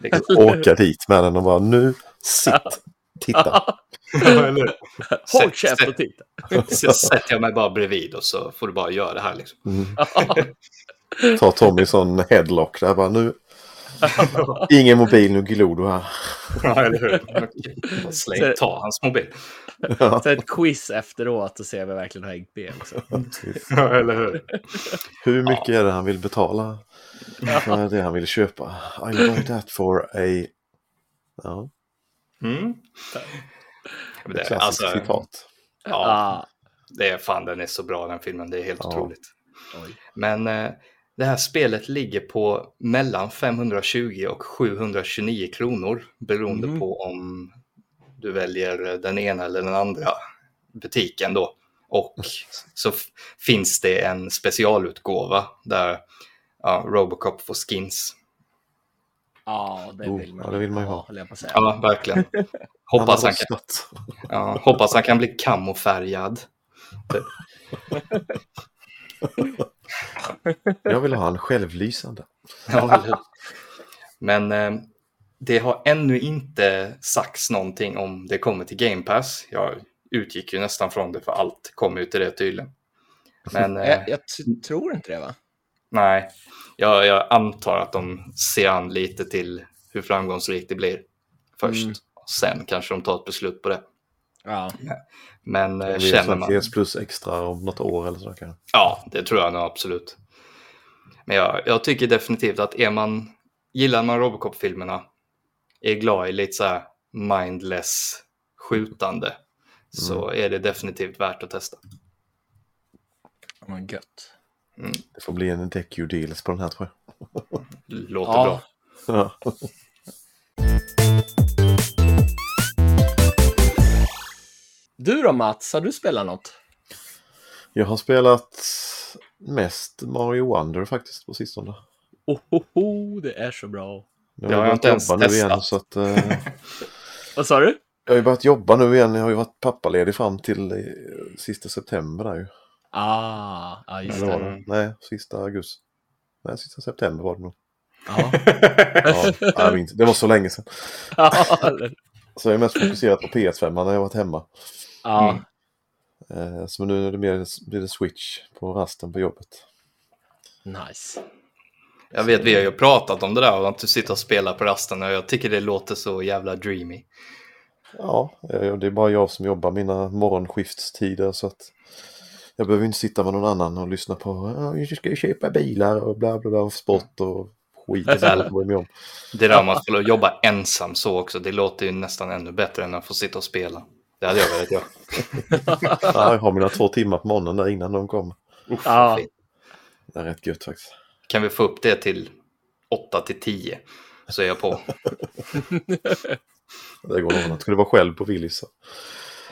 Liksom. Åka dit med den och bara nu, sitt, titta. Håll käft och titta. Så sätter jag mig bara bredvid och så får du bara göra det här. Liksom. Mm. Ta Tommy sån headlock där bara nu. Ingen mobil, nu glor du här. Ja, eller hur? Släng, ta hans mobil. Ja, Så ett quiz efteråt och se om jag verkligen har hängt med också. Ja, eller hur? Hur mycket är det han vill betala för det han vill köpa? I'll buy that for a... Ja, Mm. Men det, klassiskt alltså, citat. ja, Ja. det är fan, den är så bra den filmen. Det är helt Ja. otroligt. Oj. Men eh, det här spelet ligger på mellan 520 och 729 kronor beroende Mm. på om du väljer den ena eller den andra butiken då. och så finns det en specialutgåva där ja, Robocop får skins. Ja, det Oh, vill man, ja, det vill man ju ha. höll jag på att säga. Ja, verkligen. Hoppas han, kan, rostat. ja, hoppas han kan bli kamofärgad. Jag vill ha en självlysande. Ja? Men eh, det har ännu inte sagts någonting om det kommer till Game Pass. Jag utgick ju nästan från det för allt kommer ju till det tydligen. Men eh, Jag, jag tror inte det va? nej, jag, jag antar att de ser an lite till hur framgångsrikt det blir först. Mm. Sen kanske de tar ett beslut på det. Ja. Men eh, Vi känner man... GS plus extra om något år eller så. Kan. Ja, det tror jag nog absolut. Men jag, jag tycker definitivt att är man, gillar man Robocop-filmerna, är glad i lite så här mindless skjutande, så är det definitivt värt att testa. Men gött. Det får bli en Decu-deals på den här tror Låter Ja. bra. jag. Ja. Du då Mats, har du spelat något? Jag har spelat mest Mario Wonder faktiskt på sistone. Oh, oh, oh, det är så bra. Jag Jag har börjat inte ens jobba nu testat. igen så att eh, Vad sa du? jag har ju börjat jobba nu igen. Jag har ju varit pappaledig fram till eh, sista september där ju. Ah, ja just Eller var det. det? Nej, sista augusti. Nej, sista september var det nog. Ja. Ja, jag minns. det var så länge sedan. Så jag är mest fokuserad på PS5 när jag varit hemma. ja. Eh, Så nu är det mer blir det switch på rasten på jobbet. nice. Jag vet, vi har ju pratat om det där och att du sitter och spelar på rasten och jag tycker det låter så jävla dreamy. Ja, eh, det är bara jag som jobbar mina morgonskiftstider så att jag behöver inte sitta med någon annan och lyssna på ja, jag ska ju köpa bilar och bla bla bla och sport och skit. Det där-. Det man får jobba ensam så också, det låter ju nästan ännu bättre än att få sitta och spela. Det hade jag velat göra. Ja, jag har mina två timmar på morgonen där innan de kommer. Uff, Ja. Det är rätt gött faktiskt. Kan vi få upp det till 8 till 10 så är jag på. Det går nog. Ska du vara själv på Willys?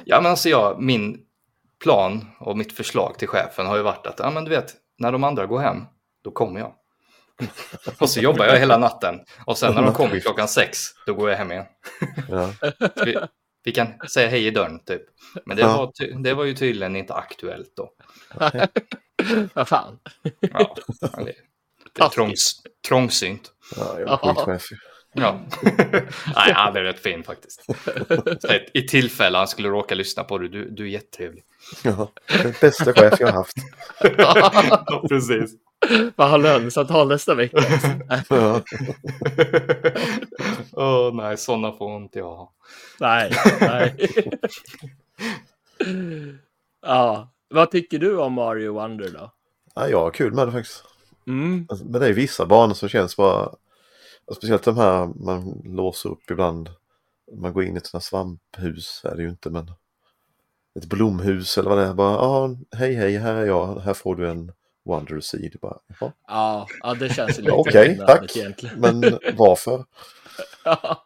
Ja, men alltså jag, min plan och mitt förslag till chefen har ju varit att, ja men du vet, när de andra går hem, då kommer jag. Och så jobbar jag hela natten och sen när de kommer klockan sex, då går jag hem igen. Ja. Vi, vi kan säga hej i dörren typ. Men det, Ja. var, ty- det var ju tydligen inte aktuellt då. Vad fan. Ja, det, det är trångs, trångsynt. Ja, jag ju. Ja. Nej, han är rätt fin faktiskt. Ett- I tillfälle han skulle råka lyssna på det, du, du är jättetrevlig. Ja, den bästa chef jag har haft. Ja, precis. Vad har lönesamtal nästa vecka? Ja. Åh nej, sådana får inte jag ha. nej, nej. ja, vad tycker du om Mario Wonder då? Ja, jag har kul med det faktiskt. Mm. Alltså, Men det är vissa banor som känns bara... och Speciellt de här man låser upp ibland. Man går in i ett sånt här svamphus är det ju inte men ett blomhus eller vad det är. Bara, ja, hej hej, här är jag, här får du en Wonder Seed. Bara, "Jaha, Ja, ja, det känns ju lite Okej, tack. egentligen. Men varför? Ja.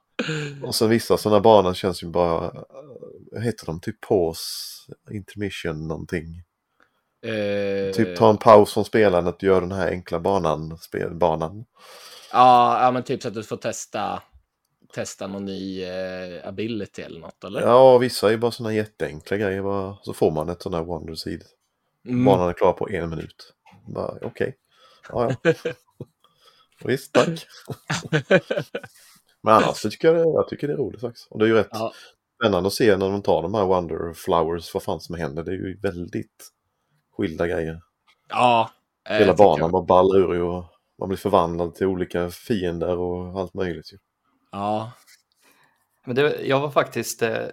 Och sen vissa sådana banor känns ju bara, vad heter de, typ pause, intermission någonting. Eh, Typ ta en paus från spelandet och gör den här enkla banan, spelbanan. Ja, ja, men typ så att du får testa, testa någon ny eh, ability eller något, eller? Ja, vissa är bara sådana jätteenkla grejer. Bara, så får man ett sån här Wonder Seed. Mm. Banan är klar på en minut. Okej. Ja, ja. Visst, tack. Men annars tycker jag, jag tycker det är roligt faktiskt. Och det är ju rätt Ja. spännande att se när de tar de här Wonder Flowers, vad fan som händer. Det är ju väldigt skilda grejer. Ja. eh, Hela banan bara ballar ur ju och man blir förvandlad till olika fiender och allt möjligt. Ju. Ja. Men det, jag var faktiskt, eh,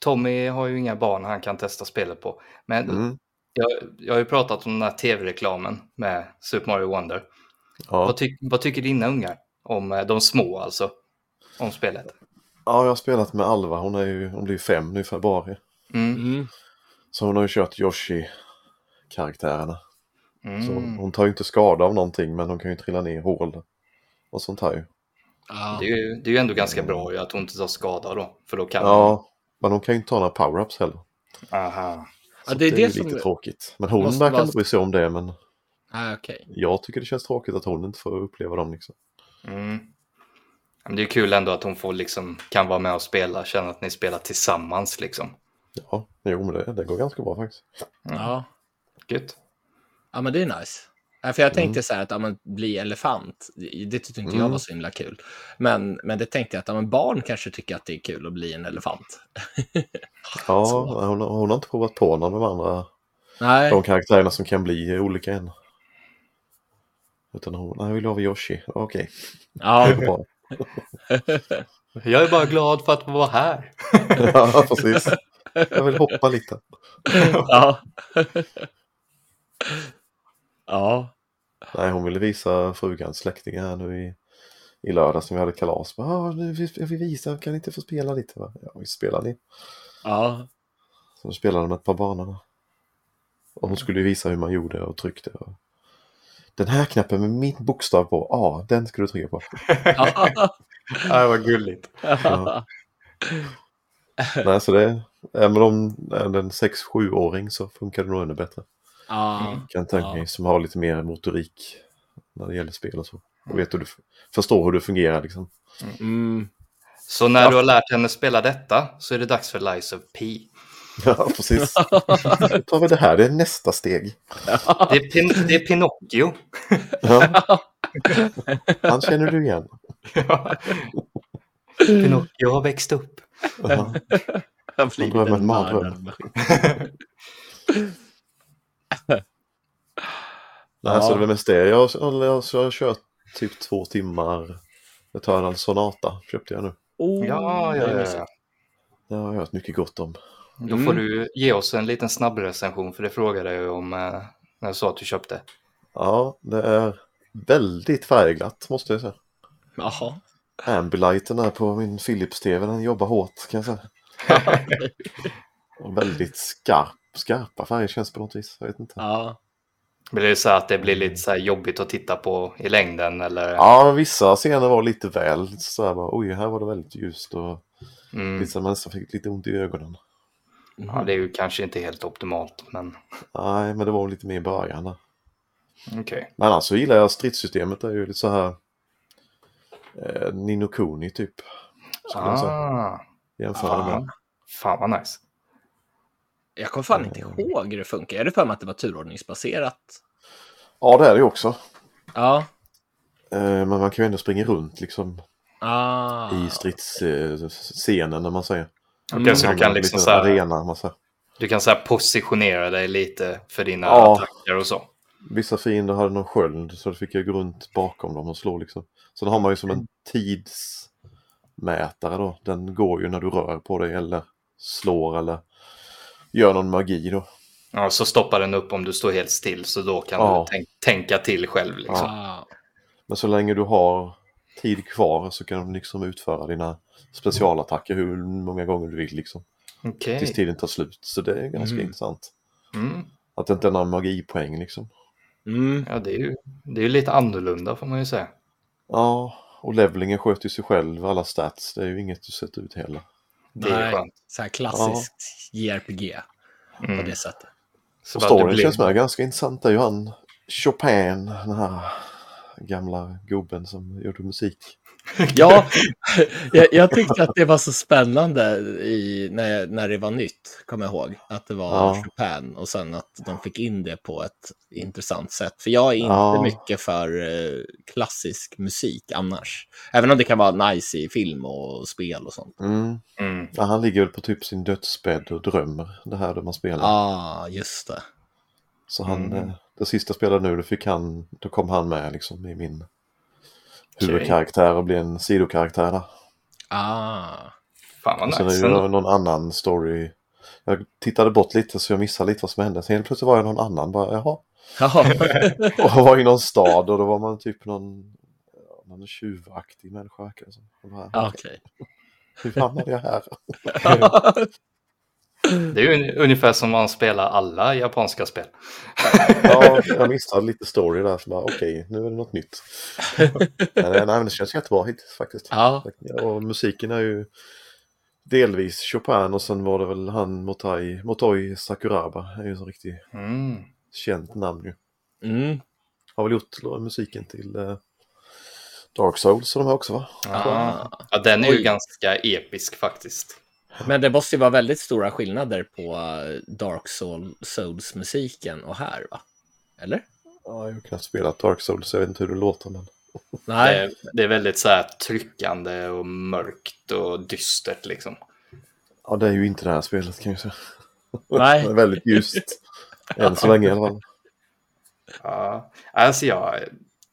Tommy har ju inga barn han kan testa spelet på. Men Mm. jag, jag har ju pratat om den här tv-reklamen med Super Mario Wonder. Ja. Vad, tyck, vad tycker dina ungar om eh, de små alltså? Om spelet? ja, jag har spelat med Alva. Hon, är ju, hon blir fem nu i februari. Mm. Mm. Så hon har ju kört Yoshi-karaktärerna. Så Mm. hon tar ju inte skada av någonting men hon kan ju trilla ner i hål och sånt här ju. Ja. Det, är ju, det är ju ändå ganska bra ju att hon inte tar skada då. För då kan Ja, men hon kan ju inte ta några power-ups heller. Aha. Så det, är, det är lite som... tråkigt. Men hon verkar vara... inte bry sig om det. Men ah, okay. jag tycker det känns tråkigt att hon inte får uppleva dem. Liksom. Mm. Men det är kul ändå att hon får liksom, kan vara med och spela, känna att ni spelar tillsammans liksom. Ja, jo men det, det går ganska bra faktiskt. Mm. Ja. Gött. Ja men det är nice. För jag tänkte mm. så här att ja, men, bli elefant, det tyckte inte mm. jag var så himla kul. Men, men det tänkte jag att ja, men barn kanske tycker att det är kul att bli en elefant. ja, hon, hon, har inte provat på någon av de andra Nej. de karaktärerna som kan bli olika än. Utan hon, nej, jag vill vara Yoshi. Okej. Okay. Ja. jag är bara glad för att vara här. ja, precis. Jag vill hoppa lite. ja. Ja. Nej, hon ville visa frugans släktingar här nu i, i lördag som vi hade kalas. Ah, jag vill visa, kan ni inte få spela lite? Va? Ja, vi spelar ni. Ja. Så då spelade med ett par barnen. Och hon skulle visa hur man gjorde och tryckte. Och... Den här knappen med min bokstav på, ja, ah, den ska du trycka på. ja, vad gulligt. Ja. Nej, så det, även om en 6-7-åring så funkar det nog ännu bättre. Ja. Kan tänka mig, som har lite mer motorik när det gäller spel och så. Och vet hur du förstår hur det fungerar liksom. Mm. Så när ja. du har lärt henne spela detta så är det dags för Lies of P. Ja, precis. Då tar vi det här, det är nästa steg. Det är, pin det är Pinocchio. Ja. Han känner du igen. Ja. Pinocchio har växt upp. Ja. Han med en mardröm. Nej, ja. så det var mest det. Jag, jag, jag, jag har kört typ två timmar. En Sonata, köpte jag nu. Oh, ja, ja, ja. Det har jag hört mycket gott om. Då får mm. du ge oss en liten snabb recension för det frågade jag om eh, när jag sa att du köpte. Ja, det är väldigt färgglatt måste jag säga. Jaha. Ambilighten här på min Philips-TV, den jobbar hårt kan jag säga. väldigt skarp, skarpa färger känns på något vis. Jag vet inte. Ja. Blir det så att det blir lite så jobbigt att titta på i längden eller? Ja, vissa scener var lite väl så här bara, oj, här var det väldigt ljust och mm. vissa människor fick lite ont i ögonen. Ja, det är ju kanske inte helt optimalt, men... Nej, men det var lite mer i början. Okej. Okay. Men annars så gillar jag stridssystemet. Det är ju lite så här eh, Nino Kuni typ. Ah. Jämföra med. Fan vad nice. Jag kommer fan inte mm. ihåg hur det funkar. Är det för mig att det var turordningsbaserat? Ja, det är det ju också. Ja. Eh, men man kan ju ändå springa runt liksom. Ah. I stridsscenen, när man säger. Mm. så du kan liksom så här, arena, man säger. Du kan så här positionera dig lite för dina ja. attacker och så. Vissa fiender hade någon sköld så då fick jag gå runt bakom dem och slå liksom. Sen har man ju som en tidsmätare då. Den går ju när du rör på dig eller slår eller gör någon magi då. Ja, så stoppar den upp om du står helt still så då kan ja. du tänk tänka till själv. Liksom. Ja. Men så länge du har tid kvar så kan du liksom utföra dina specialattacker hur många gånger du vill liksom. Okay. Tills tiden tar slut. Så det är ganska mm. intressant. Mm. Att det inte är några magipoäng liksom. Mm. Ja, det är ju det är lite annorlunda får man ju säga. Ja, och levelingen sköter ju sig själv, alla stats. Det är ju inget du sätter ut heller. Det är Nej, skönt. Så här klassiskt ja. JRPG mm. på det sättet. Så och storyn blir... känns med ganska intressant. Det är ju han Chopin, den här gamla gubben som gjorde musik. Ja, jag, jag, tyckte att det var så spännande i, när, när det var nytt, kommer jag ihåg. Att det var ja. Chopin och sen att de fick in det på ett intressant sätt. För jag är inte ja. mycket för eh, klassisk musik annars. Även om det kan vara nice i film och spel och sånt. Mm. Mm. Ja, han ligger väl på typ sin dödsbädd och drömmer det här där man spelar. Ja, ah, just det. Så han, mm. Det sista spelade nu, då, fick han, då kom han med liksom i min huvudkaraktär och bli en sidokaraktär där. Ah. Fan vad nice. Sen är det någon annan story. Jag tittade bort lite så jag missade lite vad som hände. Sen helt plötsligt var jag någon annan. Bara, jaha. och var i någon stad och då var man typ någon, någon tjuvaktig människa. Okej. Okay. Hur hamnade jag här? Det är ju ungefär som man spelar alla japanska spel. Ja, jag missade lite story där. Okej, okay, nu är det något nytt. Men, nej, men det känns jättebra hittills faktiskt. Ja. Och musiken är ju delvis Chopin och sen var det väl han Motai, Motoi Sakuraba. är ju så riktigt Mm. känt namn ju. Mm. Har väl gjort musiken till eh, Dark Souls och de här också va? Ja. ja, den är ju Oj. ganska episk faktiskt. Men det måste ju vara väldigt stora skillnader på eh, Dark Soul- Souls-musiken och här, va? Eller? Ja, jag har knappt spelat Dark Souls så jag vet inte hur det låter men. Det Nej. är, det är väldigt så här tryckande och mörkt och dystert liksom. Ja, det är ju inte det här spelet kan jag säga. Nej. Det är väldigt ljust. Än så länge i alla fall. Ja, alltså jag,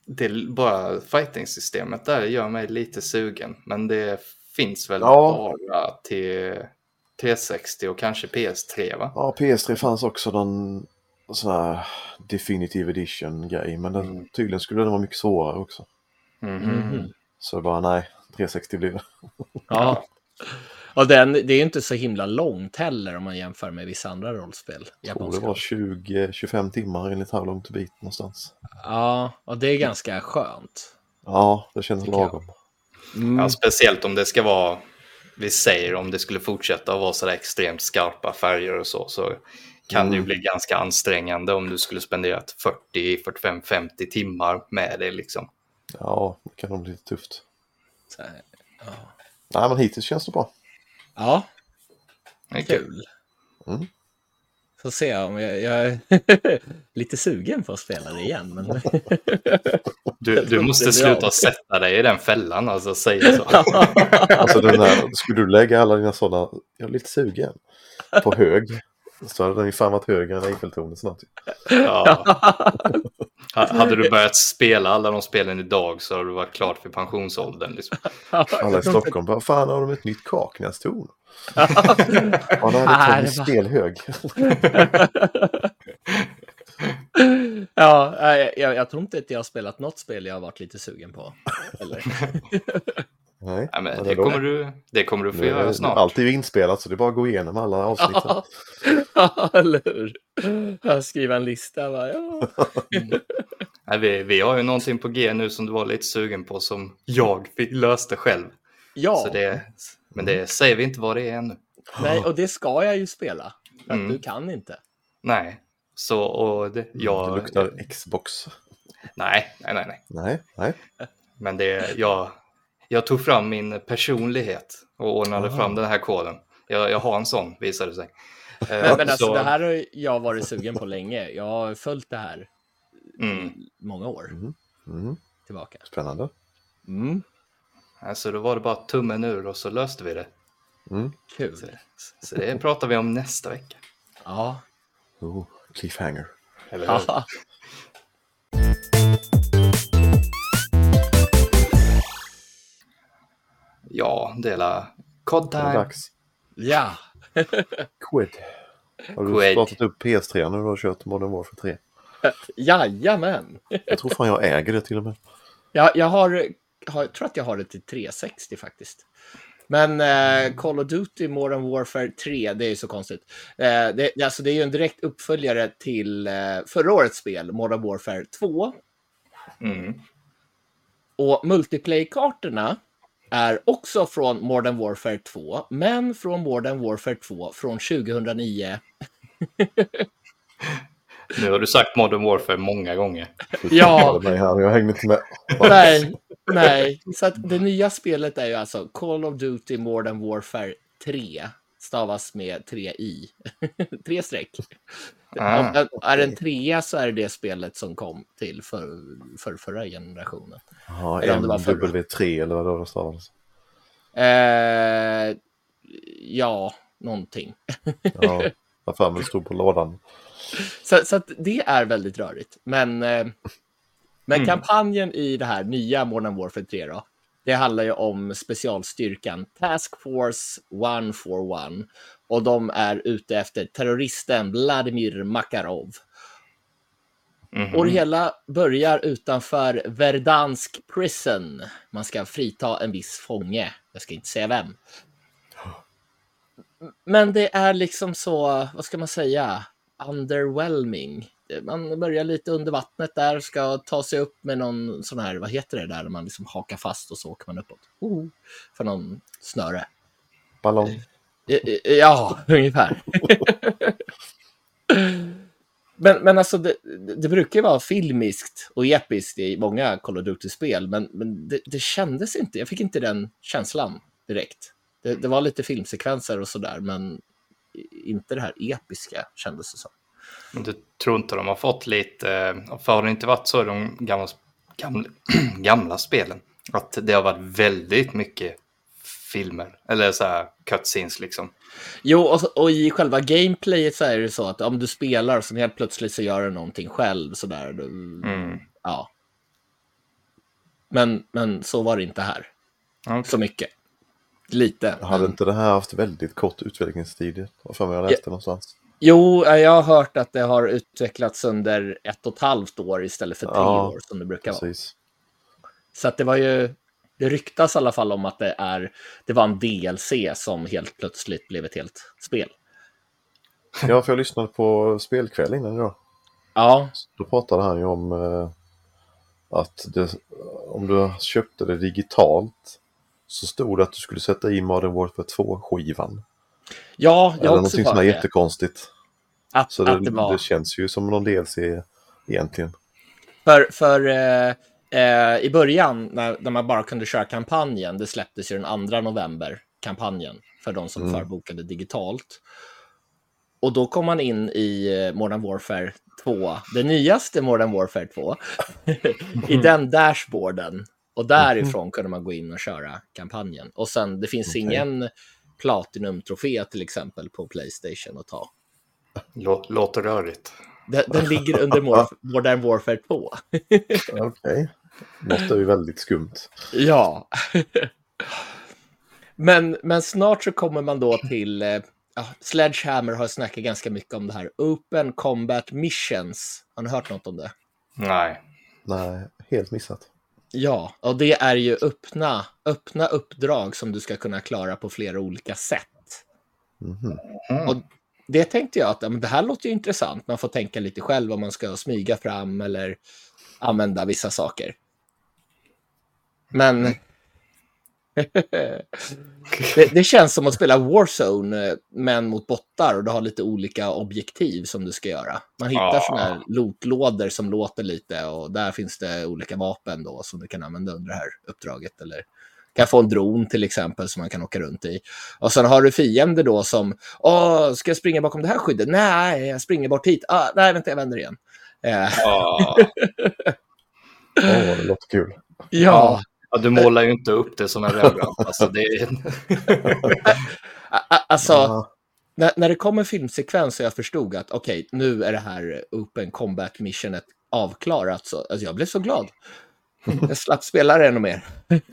det är bara fighting-systemet där gör mig lite sugen. Men det finns väl Ja. bara till 360 och kanske PS3 va? Ja, PS3 fanns också någon sån här Definitive Edition-grej. Men den, Mm. tydligen skulle den vara mycket svårare också. Mhm. Mhm. Så bara nej, 360 blir det. Ja. Och den, det är ju inte så himla långt heller om man jämför med vissa andra rollspel. Jag tror det var 20-25 timmar enligt How long to beat någonstans. Ja, och det är ganska skönt. Ja, det känns Tycker jag. Mm. Ja, speciellt om det ska vara, vi säger om det skulle fortsätta att vara sådär extremt skarpa färger och så, så kan det ju Mm. bli ganska ansträngande om du skulle spendera 40, 45, 50 timmar med det liksom. Ja, det kan nog bli lite tufft. Så ja. Nej, men hittills känns det bra. ja, Det är kul. kul. Mm. Får se om jag, jag är lite sugen på att spela det igen. Men... Du, du måste sluta sätta dig i den fällan, alltså säga så. Alltså den här, skulle du lägga alla dina sådana, jag är lite sugen, på hög. Så hade den ju fan varit högre än Eiffeltornet snart. Ja. Ha- Hade du börjat spela alla de spelen idag så hade du varit klart för pensionsåldern. Liksom. Alla i Stockholm bara, fan har de ett nytt Kaknästorn? Ja, det hade Tommy det var- Spelhög. ja, jag, jag, jag tror inte att jag har spelat något spel jag har varit lite sugen på. Ja, men det, kommer du, det kommer du få är göra det- snart. Allt är ju inspelat så det är bara att gå igenom alla avsnitt. Ja, eller hur? Jag skriver en lista. Va? Ja. Nej, vi, vi har ju någonting på G nu som du var lite sugen på som jag fick, löste själv. ja, Så det, men det säger vi inte vad det är ännu. nej, och det ska jag ju spela. För att Mm. du kan inte. Nej, så och det, Det jag... luktar Xbox. Nej, nej, nej, nej. Nej, nej. Men det, jag, jag tog fram min personlighet och ordnade Ah. fram den här koden. Jag, jag har en sån, visade det sig. Eh, Men, men alltså, så- det här har jag varit sugen på länge. Jag har följt det här Mm. många år Mm, tillbaka. spännande. Mm, Alltså då var det bara tummen ur och så löste vi det. Mm. Så, kul. så det pratar vi om nästa vecka. Ja. Oh, cliffhanger. Eller hur? Ja. Ja, dela cod Det är time. dags. ja. Quid. Har du Quid. startat upp PS3 nu och har kört Modern Warfare 3? Jajamän. Jag tror fan jag äger det till och med. Jag, jag har, har, tror att jag har det till 360 faktiskt. Men eh, Call of Duty Modern Warfare 3, det är ju så konstigt. Eh, det, det- alltså, det är ju en direkt uppföljare till eh, förra årets spel, Modern Warfare 2. Mm. Och multiplayer-kartorna är också från Modern Warfare 2, men från Modern Warfare 2 från 2009. Nu har du sagt Modern Warfare många gånger. Ja. Jag hängde inte med. Nej, nej. Så att det nya spelet är ju alltså Call of Duty Modern Warfare 3. Stavas med 3 i. tre streck. Ah. Är det en trea så är det det spelet som kom till för, för förra generationen. Ja, förra. MW3 eller vad det var det stavades. Eh, ja, någonting. Ja, jag för mig stod på lådan. Så, så det är väldigt rörigt. Men, eh, men Mm. kampanjen i det här nya Modern Warfare 3 då, det handlar ju om specialstyrkan Task Force 141 och de är ute efter terroristen Vladimir Makarov. Mhm. Och det hela börjar utanför Verdansk Prison. Man ska frita en viss fånge. Jag ska inte säga vem. Men det är liksom så, vad ska man säga, underwhelming. Man börjar lite under vattnet där, ska ta sig upp med någon sån här, vad heter det där, när man liksom hakar fast och så åker man uppåt. Oh, för någon snöre. ballong. Ja, ungefär. men, men alltså, det, det brukar ju vara filmiskt och episkt i många Call of Duty-spel, men, men det, det, kändes inte, jag fick inte den känslan direkt. Det, det var lite filmsekvenser och sådär, men inte det här episka kändes det som. Men du tror inte de har fått lite, för har det inte varit så i de gamla, gamla, gamla spelen, att det har varit väldigt mycket filmer, eller så här cutscenes liksom. Jo, och, och, i själva gameplayet så är det så att om du spelar så helt plötsligt så gör du någonting själv sådär. Du, mm. Ja. Men, men så var det inte här. Okay. Så mycket. Lite. Hade men... inte det här haft väldigt kort utvecklingstid? För mig jag läste ja. någonstans. Jo, jag har hört att det har utvecklats under ett och ett halvt år istället för tre ja, år som det brukar precis. vara. Så att det var ju, det ryktas i alla fall om att det, är, det var en DLC som helt plötsligt blev ett helt spel. Ja, för jag lyssnade på spelkväll innan idag. Ja. Då pratade han ju om eh, att det, om du köpte det digitalt så stod det att du skulle sätta i Modern Warfare 2-skivan. Ja, jag Eller någonting som är jättekonstigt. Att, så det, att det, var... det känns ju som någon DLC egentligen. För, för eh, eh, i början när, när, man bara kunde köra kampanjen, det släpptes ju den 2 november, kampanjen, för de som mm. förbokade digitalt. Och då kom man in i eh, Modern Warfare 2, det nyaste Modern Warfare 2, i den dashboarden. Och därifrån mm. kunde man gå in och köra kampanjen. Och sen, det finns okay. ingen Platinum-trofé till exempel på Playstation att ta. Låter rörigt. Den, den ligger under Modern Warfare 2. Okej. Okay. Något är ju väldigt skumt. Ja. men, men snart så kommer man då till... Eh, Sledgehammer har snackat ganska mycket om det här. Open Combat Missions. Har ni hört något om det? Nej. Nej, helt missat. Ja, och det är ju öppna, öppna uppdrag som du ska kunna klara på flera olika sätt. Mm. Och det tänkte jag att men det här låter ju intressant. Man får tänka lite själv om man ska smyga fram eller använda vissa saker. Men det, det, känns som att spela Warzone, men mot bottar och du har lite olika objektiv som du ska göra. Man hittar ah. sådana här lootlådor som låter lite och där finns det olika vapen då som du kan använda under det här uppdraget. Eller kan få en dron till exempel som man kan åka runt i. Och sen har du fiender då som, åh, ska jag springa bakom det här skyddet? Nej, jag springer bort hit. Ah, nej, vänta, jag vänder igen. Åh, oh. oh, det låter kul. Ja. Ja, du målar ju inte upp det som en Rembrandt. Alltså, det är... alltså ja. när, när det kom en filmsekvens och jag förstod att okej, okay, nu är det här Open Combat Missionet avklarat, så alltså, jag blev så glad. Jag slapp spela det ännu mer.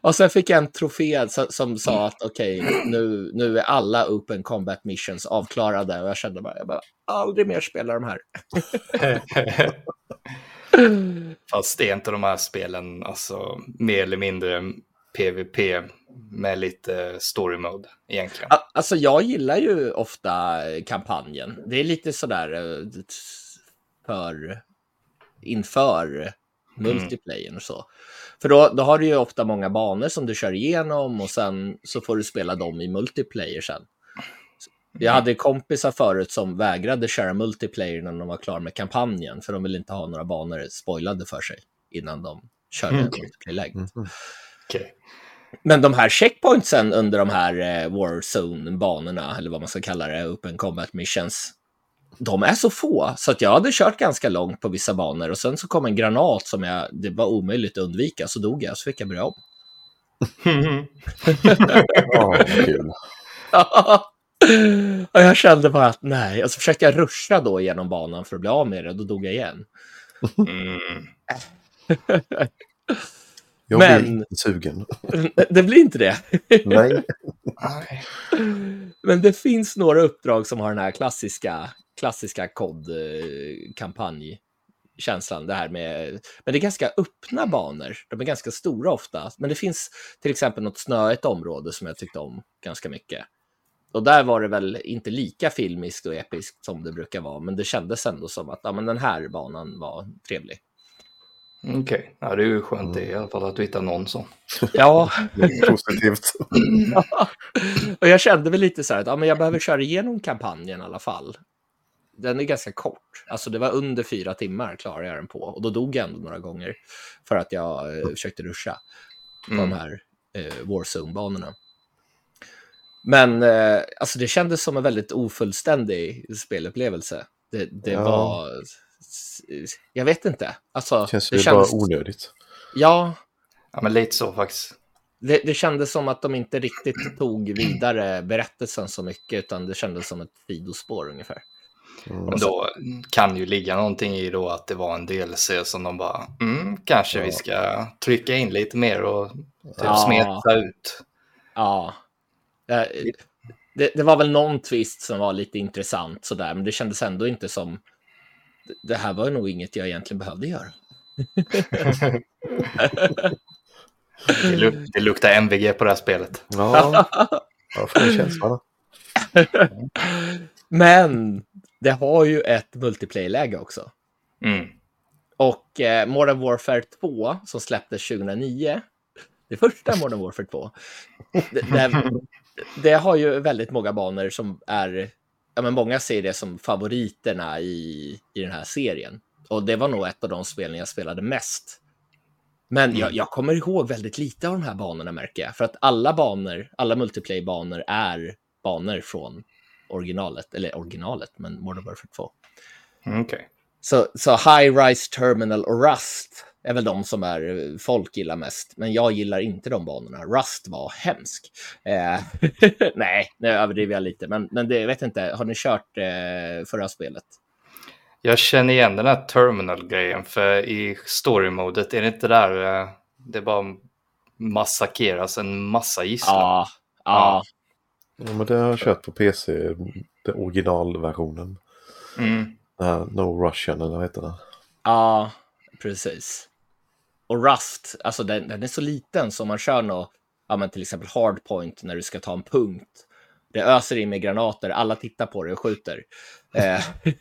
och sen fick jag en trofé som, som sa att okej, okay, nu, nu är alla Open Combat Missions avklarade och jag kände bara, jag bara aldrig mer spela de här. Fast det är inte de här spelen, alltså mer eller mindre PVP med lite story mode egentligen. Alltså jag gillar ju ofta kampanjen. Det är lite sådär eh, för inför multiplayer och så. För då, då har du ju ofta många banor som du kör igenom och sen så får du spela dem i multiplayer sen. Jag hade kompisar förut som vägrade köra multiplayer när de var klara med kampanjen, för de ville inte ha några banor spoilade för sig innan de körde mm. multiplayer-läget. Mm. Okay. Men de här checkpointsen under de här eh, Warzone-banorna, eller vad man ska kalla det, Open Combat Missions, de är så få, så att jag hade kört ganska långt på vissa banor och sen så kom en granat som jag, det var omöjligt att undvika, så dog jag, så fick jag börja om. oh. och jag kände bara att nej, och så försökte jag ruscha då genom banan för att bli av med det, och då dog jag igen. Mm. jag Men, blir inte sugen. det blir inte det. nej. Men det finns några uppdrag som har den här klassiska, klassiska kod-kampanj känslan det här med, men det är ganska öppna banor. De är ganska stora ofta, men det finns till exempel något snöigt område som jag tyckte om ganska mycket. Och där var det väl inte lika filmiskt och episkt som det brukar vara, men det kändes ändå som att ja, men den här banan var trevlig. Okej, okay. ja, det är ju skönt mm. i alla fall att du hittar någon sån. Ja. Positivt. och jag kände väl lite så här att ja, men jag behöver köra igenom kampanjen i alla fall. Den är ganska kort. Alltså det var under fyra timmar klarade jag den på. Och då dog jag ändå några gånger. För att jag eh, försökte ruscha på mm. de här eh, Warzone-banorna. Men eh, alltså det kändes som en väldigt ofullständig spelupplevelse. Det, det ja. var... Jag vet inte. Alltså, det känns det ju kändes... bara onödigt. Ja. Ja, men lite så faktiskt. Det, det kändes som att de inte riktigt tog vidare berättelsen så mycket, utan det kändes som ett sidospår ungefär. Mm. Då kan ju ligga någonting i då att det var en DLC som de bara, mm, kanske ja. vi ska trycka in lite mer och typ ja. smeta ut. Ja. Det, det, var väl någon twist som var lite intressant sådär, men det kändes ändå inte som... Det här var nog inget jag egentligen behövde göra. det, luk det luktar MVG på det här spelet. Ja, jag får känslan. Men det har ju ett multiplayer-läge också. Mm. Och eh, Modern Warfare 2 som släpptes 2009, det första Modern Warfare 2, det, det, har ju väldigt många banor som är, ja men många ser det som favoriterna i, i den här serien. Och det var nog ett av de spelen jag spelade mest. Men mm. jag, jag, kommer ihåg väldigt lite av de här banorna märker jag. För att alla banor, alla multiplayer-banor är banor från originalet, eller originalet, men Modern Warfare 2. Mm, okay. Så, så High Rise Terminal och Rust är väl de som är, folk gillar mest. Men jag gillar inte de banorna. Rust var hemsk. Eh, nej, nu överdriver jag lite. Men, men det, jag vet inte, har ni kört eh, förra spelet? Jag känner igen den här terminal-grejen, för i story-modet är det inte där, eh, det bara massakeras en massa gisslan. Ja, ja. Ja, men det har jag kört på PC, den originalversionen. Mm. No Russian eller vad heter det? Ja, precis. Och Rust, alltså den, den är så liten så man kör något, ja men till exempel hardpoint när du ska ta en punkt. Det öser in med granater, alla tittar på det och skjuter. Eh.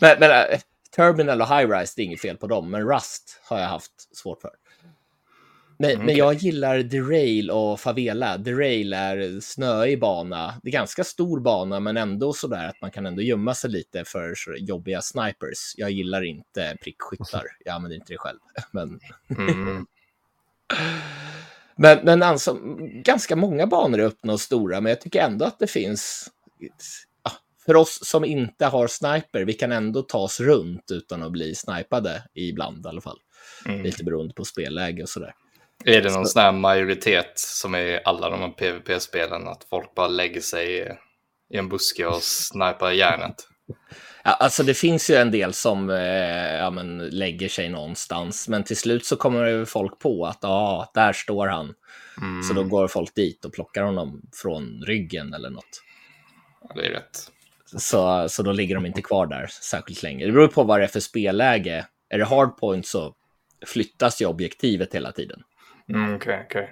men, men uh, Terminal och High Rise, det är inget fel på dem, men Rust har jag haft svårt för. Men, okay. men jag gillar Derail och Favela. Derail är snöig bana. Det är ganska stor bana, men ändå så där att man kan ändå gömma sig lite för jobbiga snipers. Jag gillar inte prickskyttar. Jag använder inte det själv. Men, mm. men, men alltså, ganska många banor är öppna och stora, men jag tycker ändå att det finns för oss som inte har sniper, vi kan ändå ta oss runt utan att bli snipade ibland i alla fall. Mm. Lite beroende på spelläge och sådär. Är det någon sån här majoritet som är i alla de här PVP-spelen, att folk bara lägger sig i en buske och snipar järnet? Ja, alltså det finns ju en del som eh, ja, men, lägger sig någonstans, men till slut så kommer folk på att ah, där står han. Mm. Så då går folk dit och plockar honom från ryggen eller något. Ja, det är rätt. Så, så då ligger de inte kvar där särskilt länge. Det beror på vad det är för spelläge. Är det hardpoint så flyttas ju objektivet hela tiden. Mm, okay, okay.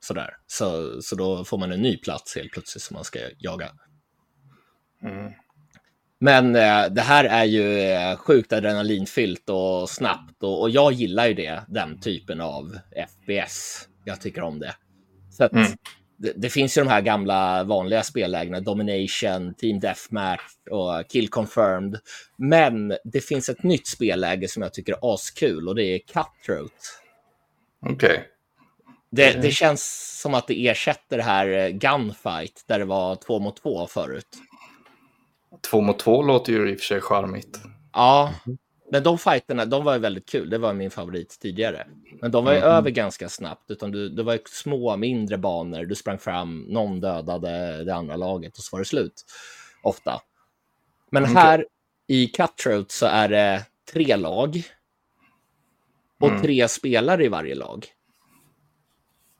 Sådär. Så, så då får man en ny plats helt plötsligt som man ska jaga. Mm. Men eh, det här är ju eh, sjukt adrenalinfyllt och snabbt och, och, jag gillar ju det, den typen av FPS. Jag tycker om det. Så att, mm. det, det, finns ju de här gamla vanliga spellägena, Domination, Team Deathmatch och Kill Confirmed. Men det finns ett nytt spelläge som jag tycker är askul och det är Cutthroat. Okej. Okay. Det, det, känns som att det ersätter det här eh, Gunfight där det var två mot två förut. Två mot två låter ju i och för sig charmigt. Ja, men de fighterna, de var ju väldigt kul. Det var min favorit tidigare. Men de var ju mm. över ganska snabbt, utan du, det var ju små, mindre banor. Du sprang fram, någon dödade det andra laget och så var det slut. Ofta. Men okay. här i Cutthroat så är det tre lag och mm. tre spelare i varje lag.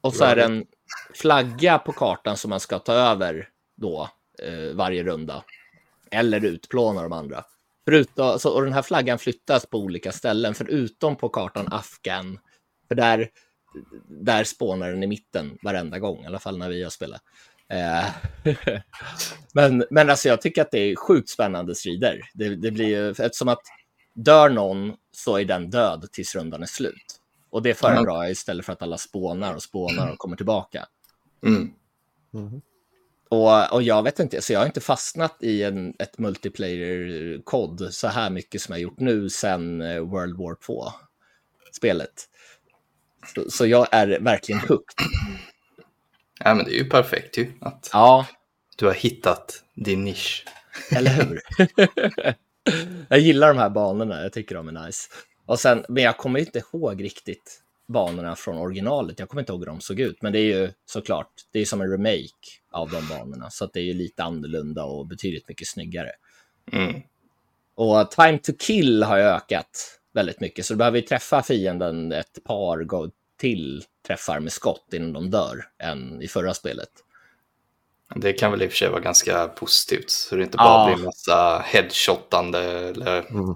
Och så är det en flagga på kartan som man ska ta över då eh, varje runda. Eller utplåna de andra. Förutom, alltså, och den här flaggan flyttas på olika ställen, förutom på kartan Afghan. För där, där spånar den i mitten varenda gång, i alla fall när vi har spelat. Eh, men, men alltså jag tycker att det är sjukt spännande strider. Det, det blir ju, eftersom att dör någon så är den död tills rundan är slut. Och det föredrar jag istället för att alla spånar och spånar och kommer tillbaka. Mm. Mhm. Och, och jag vet inte, så jag har inte fastnat i en, ett multiplayer-kod så här mycket som jag gjort nu sedan eh, World War 2-spelet. Så, så jag är verkligen hooked. Ja, men det är ju perfekt ju. Att Ja, du har hittat din nisch. eller hur? jag gillar de här banorna, jag tycker de är nice. Och sen, men jag kommer inte ihåg riktigt banorna från originalet. Jag kommer inte ihåg hur de såg ut, men det är ju såklart, det är som en remake av de banorna, så att det är ju lite annorlunda och betydligt mycket snyggare. Mm. Och time to kill har ökat väldigt mycket, så du behöver ju träffa fienden ett par till träffar med skott innan de dör än i förra spelet. Det kan väl i och för sig vara ganska positivt. Så det inte Ja. bara blir en massa headshotande eller Mm.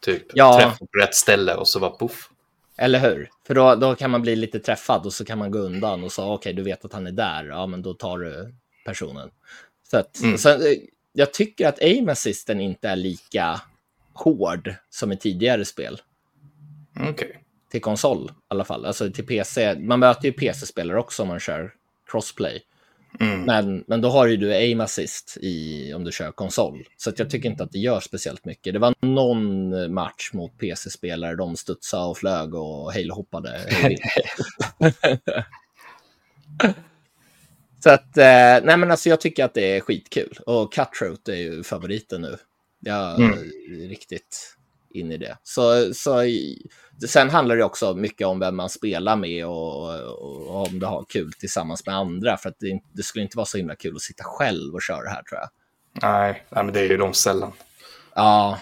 typ Ja. träff på rätt ställe och så bara poff. Eller hur? För då, då kan man bli lite träffad och så kan man gå undan och så okej, du vet att han är där, ja men då tar du personen. Så att, Mm. sen, eh, jag tycker att aim assisten inte är lika hård som i tidigare spel. Okej. Till konsol i alla fall, alltså till PC. Man möter ju PC-spelare också om man kör crossplay. Mm. Men, men då har ju du aim assist i, om du kör konsol. Så jag tycker inte att det gör speciellt mycket. Det var någon match mot PC-spelare, de studsade och flög och hejlhoppade. Så att, eh, nej men alltså jag tycker att det är skitkul. Och Cutthroat är ju favoriten nu. Jag Mm. riktigt in i det. Så, så sen handlar det också mycket om vem man spelar med och, och, och om du har kul tillsammans med andra. För att det, det skulle inte vara så himla kul att sitta själv och köra här tror jag. Nej, nej, men det är ju de sällan. Ja,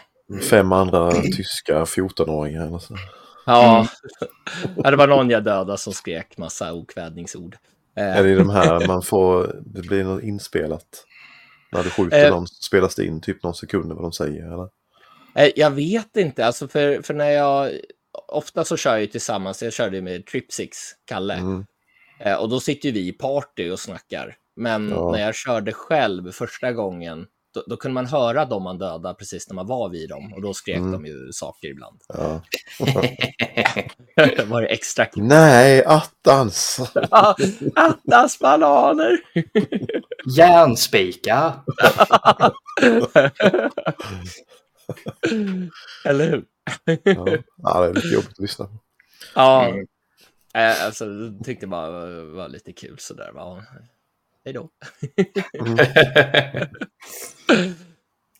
Fem andra tyska 14-åringar eller så. ja. ja det var någon jag dödade som skrek massa okvädningsord. Eh, Är det de här man får, det blir något inspelat. När du skjuter Eh. någon spelas det in typ någon sekund vad de säger eller? Eh, Jag vet inte, alltså för, för när jag... Ofta så kör jag ju tillsammans, jag körde ju med Tripsix, Kalle. Mm. Eh, Och då sitter ju vi i party och snackar. Men Ja. när jag körde själv första gången, då, då kunde man höra dem man dödade precis när man var vid dem. Och då skrek Mm. de ju saker ibland. Ja. var det extra kul. Nej, attans! Attas bananer! Järnspika! Eller hur? Ja. ja, det är lite jobbigt att lyssna på. Ja, Mm. eh, alltså jag tyckte bara det var lite kul sådär. Va? Hej då.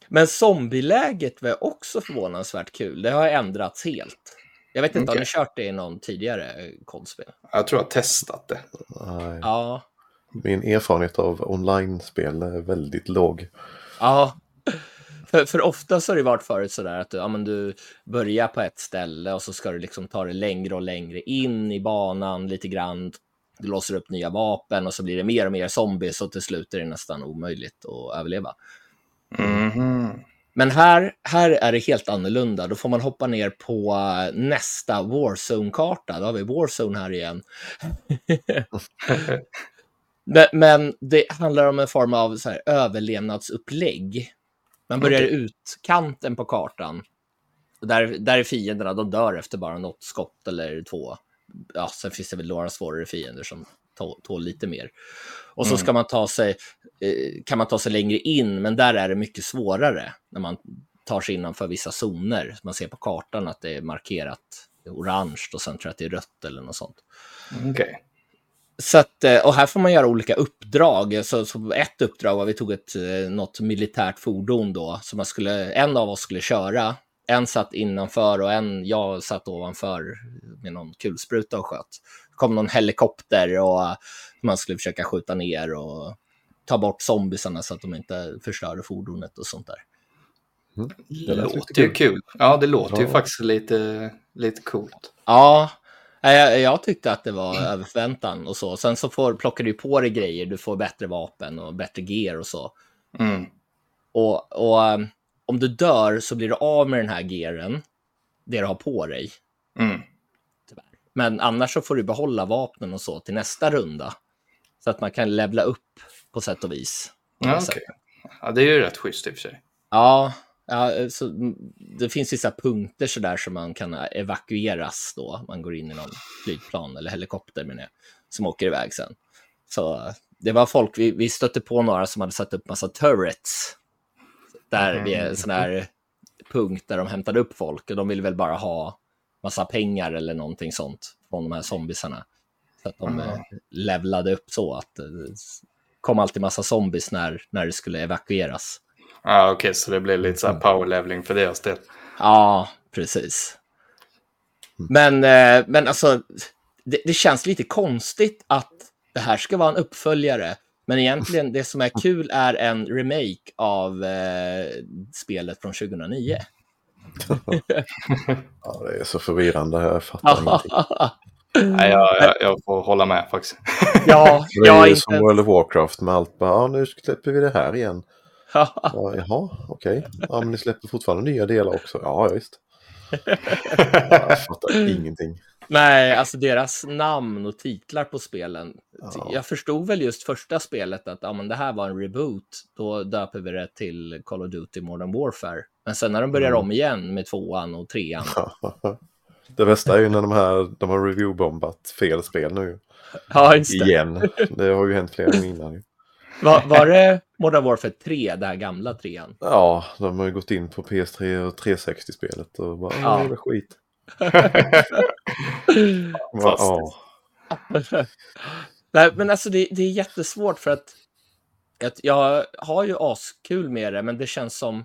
Men zombieläget var också förvånansvärt kul. Det har ändrats helt. Jag vet inte, har Okej. ni kört det i någon tidigare kodspel? Jag tror jag har testat det. Nej. Ja. Min erfarenhet av online-spel är väldigt låg. Ja. För, för ofta så har det varit förut sådär att du, ja, men du börjar på ett ställe och så ska du liksom ta det längre och längre in i banan lite grann. Du låser upp nya vapen och så blir det mer och mer zombies och till slut är det nästan omöjligt att överleva. Mhm. Men här, här är det helt annorlunda. Då får man hoppa ner på nästa Warzone-karta. Då har vi Warzone här igen. men, men det handlar om en form av så här, överlevnadsupplägg. Man börjar i Okej. utkanten på kartan. Och Där, där är fienderna, de dör efter bara något skott eller två. Ja, sen finns det väl några svårare fiender som tå- tål lite mer. Och så Mm. ska man ta sig, eh, kan man ta sig längre in, men där är det mycket svårare när man tar sig innanför vissa zoner. Man ser på kartan att det är markerat orange och sen tror jag att det är rött eller något sånt. Okej. Så att, eh, och här får man göra olika uppdrag. Så, så ett uppdrag var vi tog ett, eh, något militärt fordon då, som man skulle, en av oss skulle köra. En satt innanför och en, jag satt ovanför med någon kulspruta och sköt. Det kom någon helikopter och eh, man skulle försöka skjuta ner och ta bort zombiesarna så att de inte förstörde fordonet och sånt där. Det lät lite låter ju kul. kul. Ja, det låter ju Ja. faktiskt lite, lite coolt. Ja, jag, jag tyckte att det var över förväntan och så. Sen så får, plockar du på dig grejer, du får bättre vapen och bättre gear och så. Mm. Och, och um, om du dör så blir du av med den här gearen, det du har på dig. Mm. Men annars så får du behålla vapnen och så till nästa runda. Så att man kan levla upp på sätt och vis. Ja, okej. Ja, det är ju rätt schysst i och för sig. Ja, ja, så det finns vissa punkter så där som man kan evakueras då. Man går in i någon flygplan eller helikopter med det, som åker iväg sen. Så det var folk, vi, vi stötte på några som hade satt upp massa turrets. Där mm. vid en sån här punkt där de hämtade upp folk och de ville väl bara ha massa pengar eller någonting sånt från de här zombisarna. Så att de mm. levlade upp så att det kom alltid massa zombies när, när det skulle evakueras. Ja, ah, okej, okay, så det blev lite så här power leveling för deras del. Ja, precis. Men, eh, men alltså, det, det, känns lite konstigt att det här ska vara en uppföljare. Men egentligen det som är kul är en remake av eh, spelet från 2009. ja, det är så förvirrande. Jag fattar ingenting. Nej, jag, jag, jag, får hålla med faktiskt. ja, det är ju inte... som World of Warcraft med allt. Bara, ja, nu släpper vi det här igen. Ja, jaha, okej. Okay. Ja, men ni släpper fortfarande nya delar också. Ja, visst. jag fattar ingenting. Nej, alltså deras namn och titlar på spelen. Ja. Jag förstod väl just första spelet att ja, men det här var en reboot. Då döper vi det till Call of Duty Modern Warfare. Men sen när de börjar mm. om igen med tvåan och trean. det bästa är ju när de här de har review-bombat fel spel nu. Ja, just det. Igen. Det har ju hänt flera gånger innan. Var, var det Modern Warfare 3, det här gamla trean? Ja, de har ju gått in på PS3 och 360-spelet och bara, ja, det är skit. ja. Nej, men alltså det, det är jättesvårt för att, att jag har ju askul med det, men det känns som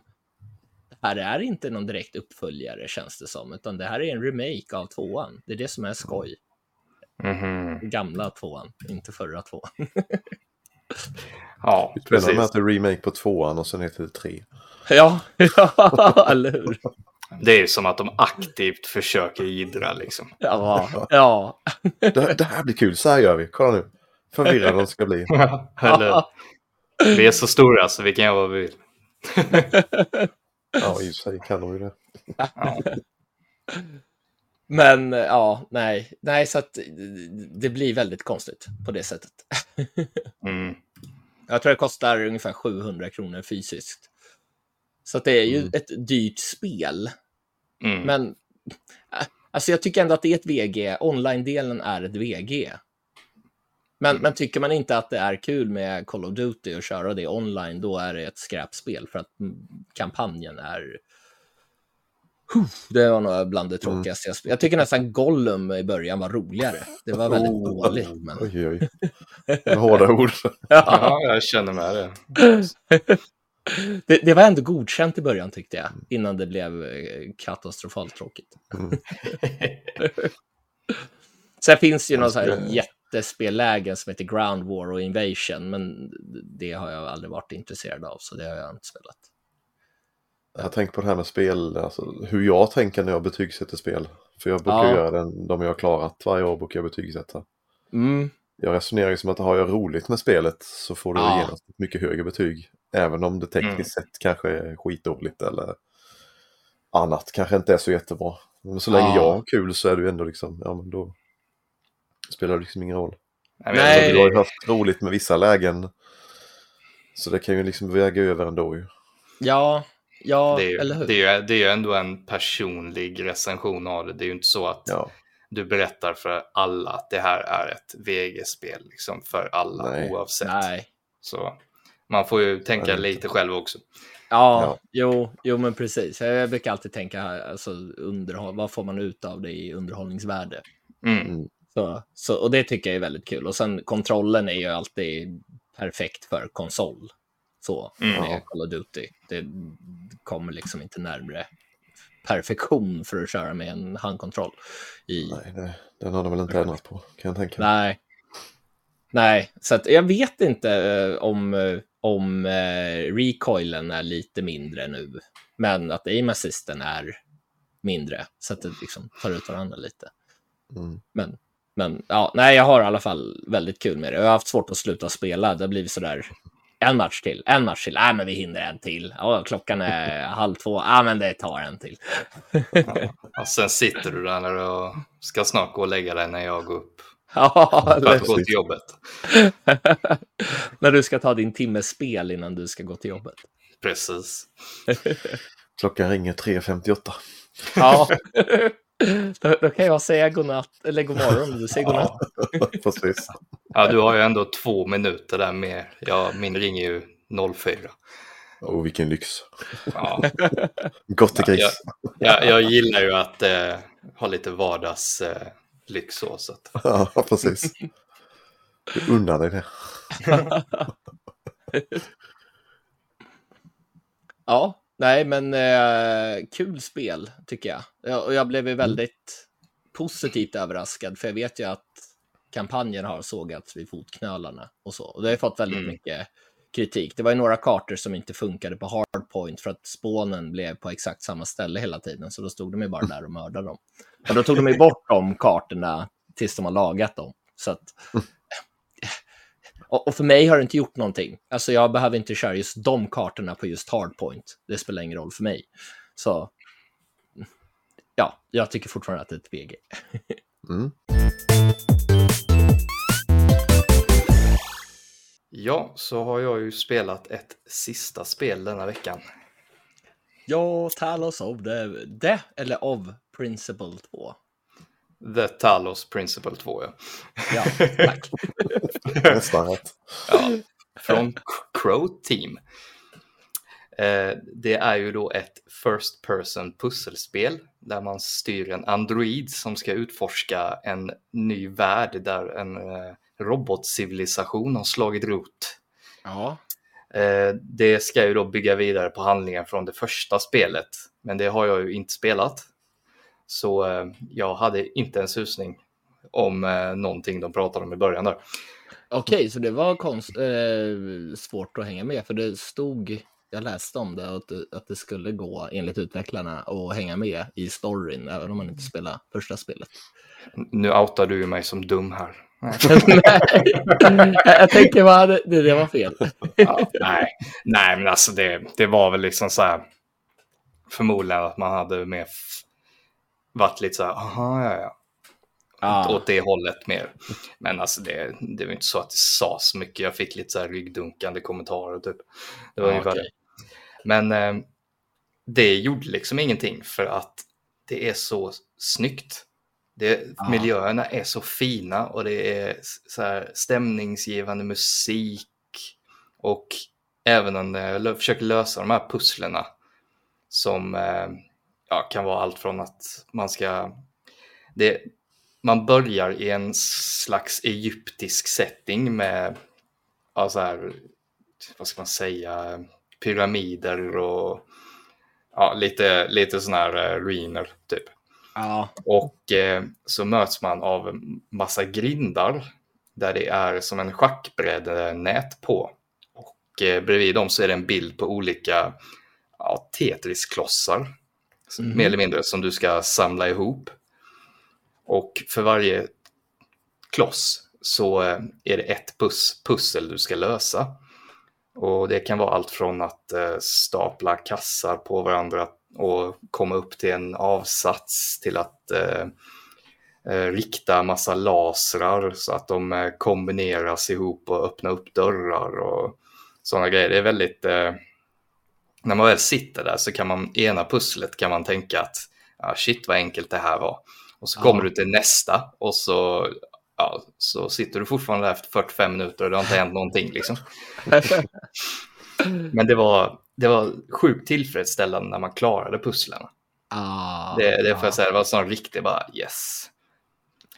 det här är inte någon direkt uppföljare känns det som, utan det här är en remake av tvåan. Det är det som är skoj. Mm -hmm. Gamla tvåan, inte förra tvåan. ja, precis. med att det är remake på tvåan och sen heter det tre. Ja, ja eller hur? Det är som att de aktivt försöker jiddra liksom. Ja, ja. Det, det, här blir kul, så här gör vi. Kolla nu. Förvirrade de ska bli. Eller, vi är så stora så vi kan göra vad vi vill. ja, i och för sig kan de ju det. Ja. Men ja, nej, nej, så att det blir väldigt konstigt på det sättet. Mm. Jag tror det kostar ungefär 700 kronor fysiskt. Så det är ju mm. ett dyrt spel. Mm. Men äh, alltså jag tycker ändå att det är ett VG. Online-delen är ett VG. Men, mm. men tycker man inte att det är kul med Call of Duty och köra det online, då är det ett skräpspel för att kampanjen är det var nog bland det mm. tråkigaste jag Jag tycker nästan Gollum i början var roligare. Det var väldigt oh, dåligt. Men... Oj, oj. Hårda ord. ja, jag känner med det. det. det. var ändå godkänt i början tyckte jag, innan det blev eh, katastrofalt tråkigt. Mm. Sen finns det ju några så här jättespellägen som heter Ground War och Invasion, men det har jag aldrig varit intresserad av, så det har jag inte spelat. Jag tänker på det här med spel, alltså, hur jag tänker när jag betygsätter spel. För jag brukar ja. göra den, de jag har klarat varje år brukar jag betygsätta. Mm. Jag resonerar ju som att har jag roligt med spelet så får du ja. genast ett mycket högre betyg. Även om det tekniskt mm. sett kanske är skitdåligt eller annat kanske inte är så jättebra. Men så länge ja. jag har kul så är det ju ändå liksom, ja men då spelar det liksom ingen roll. Nej. du har ju haft roligt med vissa lägen. Så det kan ju liksom väga över ändå ju. Ja, Ja, det är, ju, eller hur? Det är, det är ju ändå en personlig recension av det. Det är ju inte så att ja. du berättar för alla att det här är ett VG-spel liksom för alla Nej. oavsett. Nej. Så man får ju tänka lite själv också. Ja, ja, Jo, jo, men precis. Jag brukar alltid tänka, alltså, underhåll, vad får man ut av det i underhållningsvärde? Mm. mm. Så, så, och det tycker jag är väldigt kul. Och sen kontrollen är ju alltid perfekt för konsol. Så, mm. med Call of Duty. Det kommer liksom inte närmre perfektion för att köra med en handkontroll. I... Nej, det, den har de väl inte ändrat på, kan jag tänka mig. Nej, Nej, så att jag vet inte uh, om, uh, om uh, recoilen är lite mindre nu, men att aim assisten är mindre, så att det liksom tar ut varandra lite. Mm. Men, men ja, nej, jag har i alla fall väldigt kul med det. Jag har haft svårt att sluta spela. Det har blivit sådär en match till, en match till. Nej, men vi hinner en till. Oh, klockan är halv två. Ja, men det tar en till. ja, och sen sitter du där och ska snart gå och lägga dig när jag går upp. Ja, för att gå till jobbet. när du ska ta din timmes spel innan du ska gå till jobbet. Precis. Klockan ringer 3.58. Ja. då, då, kan jag säga godnatt, eller god morgon, du säger godnatt. Ja, precis. Ja, du har ju ändå två minuter där med. Ja, min ringer ju 04. Oh, vilken lyx. Ja. Gott. Ja, jag, jag, gillar ju att eh, ha lite vardagslyx eh, lyx så. att... Ja, precis. Du unnar dig det. ja, nej men eh, kul spel tycker jag. Och jag blev ju mm. väldigt positivt överraskad för jag vet ju att kampanjen har sågats vid fotknölarna och så. Och det har fått väldigt mm. mycket kritik. Det var ju några kartor som inte funkade på hardpoint för att spånen blev på exakt samma ställe hela tiden. Så då stod de ju bara där och mördade dem. Och då tog de ju bort de kartorna tills de har lagat dem. Så att, och för mig har det inte gjort någonting. Alltså jag behöver inte köra just de kartorna på just hardpoint. Det spelar ingen roll för mig. Så ja, jag tycker fortfarande att det är ett BG. mm. Ja, så har jag ju spelat ett sista spel denna veckan. Ja, Talos of the, the eller of Principle 2. The Talos Principle 2, ja. Ja, tack. Nästan rätt. Ja, från Crow Team. Eh, det är ju då ett First Person pusselspel där man styr en android som ska utforska en ny värld där en eh, robotcivilisation har slagit rot. Ja. Eh, det ska ju då bygga vidare på handlingen från det första spelet, men det har jag ju inte spelat. Så eh, jag hade inte en susning om eh, någonting de pratade om i början där. Okej, okay, så det var konst, eh, svårt att hänga med, för det stod, jag läste om det, att, att det skulle gå enligt utvecklarna och hänga med i storyn, även om man inte spelar första spelet. Nu outar du mig som dum här. Nej, jag tänker bara det, det var fel. ja, nej, nej, men alltså det, det var väl liksom så här. Förmodligen att man hade mer varit lite så här, aha, ja, ja. Ah. Åt det hållet mer. Men alltså det, det var inte så att det sa så mycket. Jag fick lite så här ryggdunkande kommentarer typ. Det var ah, okay. det. Men eh, det gjorde liksom ingenting för att det är så snyggt. Det, miljöerna är så fina och det är så här stämningsgivande musik. Och även när jag försöker lösa de här pusslerna som eh, ja, kan vara allt från att man ska... Det, man börjar i en slags egyptisk setting med ja, så här, vad ska man säga, pyramider och ja, lite, lite sån här uh, ruiner typ. Ja. Och eh, så möts man av massa grindar där det är som en schackbrädnät på. Och eh, bredvid dem så är det en bild på olika ja, Tetris-klossar. Mm. Mer eller mindre som du ska samla ihop. Och för varje kloss så eh, är det ett pus pussel du ska lösa. Och det kan vara allt från att eh, stapla kassar på varandra och komma upp till en avsats till att eh, eh, rikta massa lasrar så att de eh, kombineras ihop och öppna upp dörrar och sådana grejer. Det är väldigt, eh, när man väl sitter där så kan man, ena pusslet kan man tänka att ah, shit vad enkelt det här var. Och så kommer ja. du till nästa och så, ja, så sitter du fortfarande där efter 45 minuter och det har inte hänt någonting. Liksom. Men det var, det var sjukt tillfredsställande när man klarade pusslen. Ah, det, det får säga, det var sån riktig bara yes.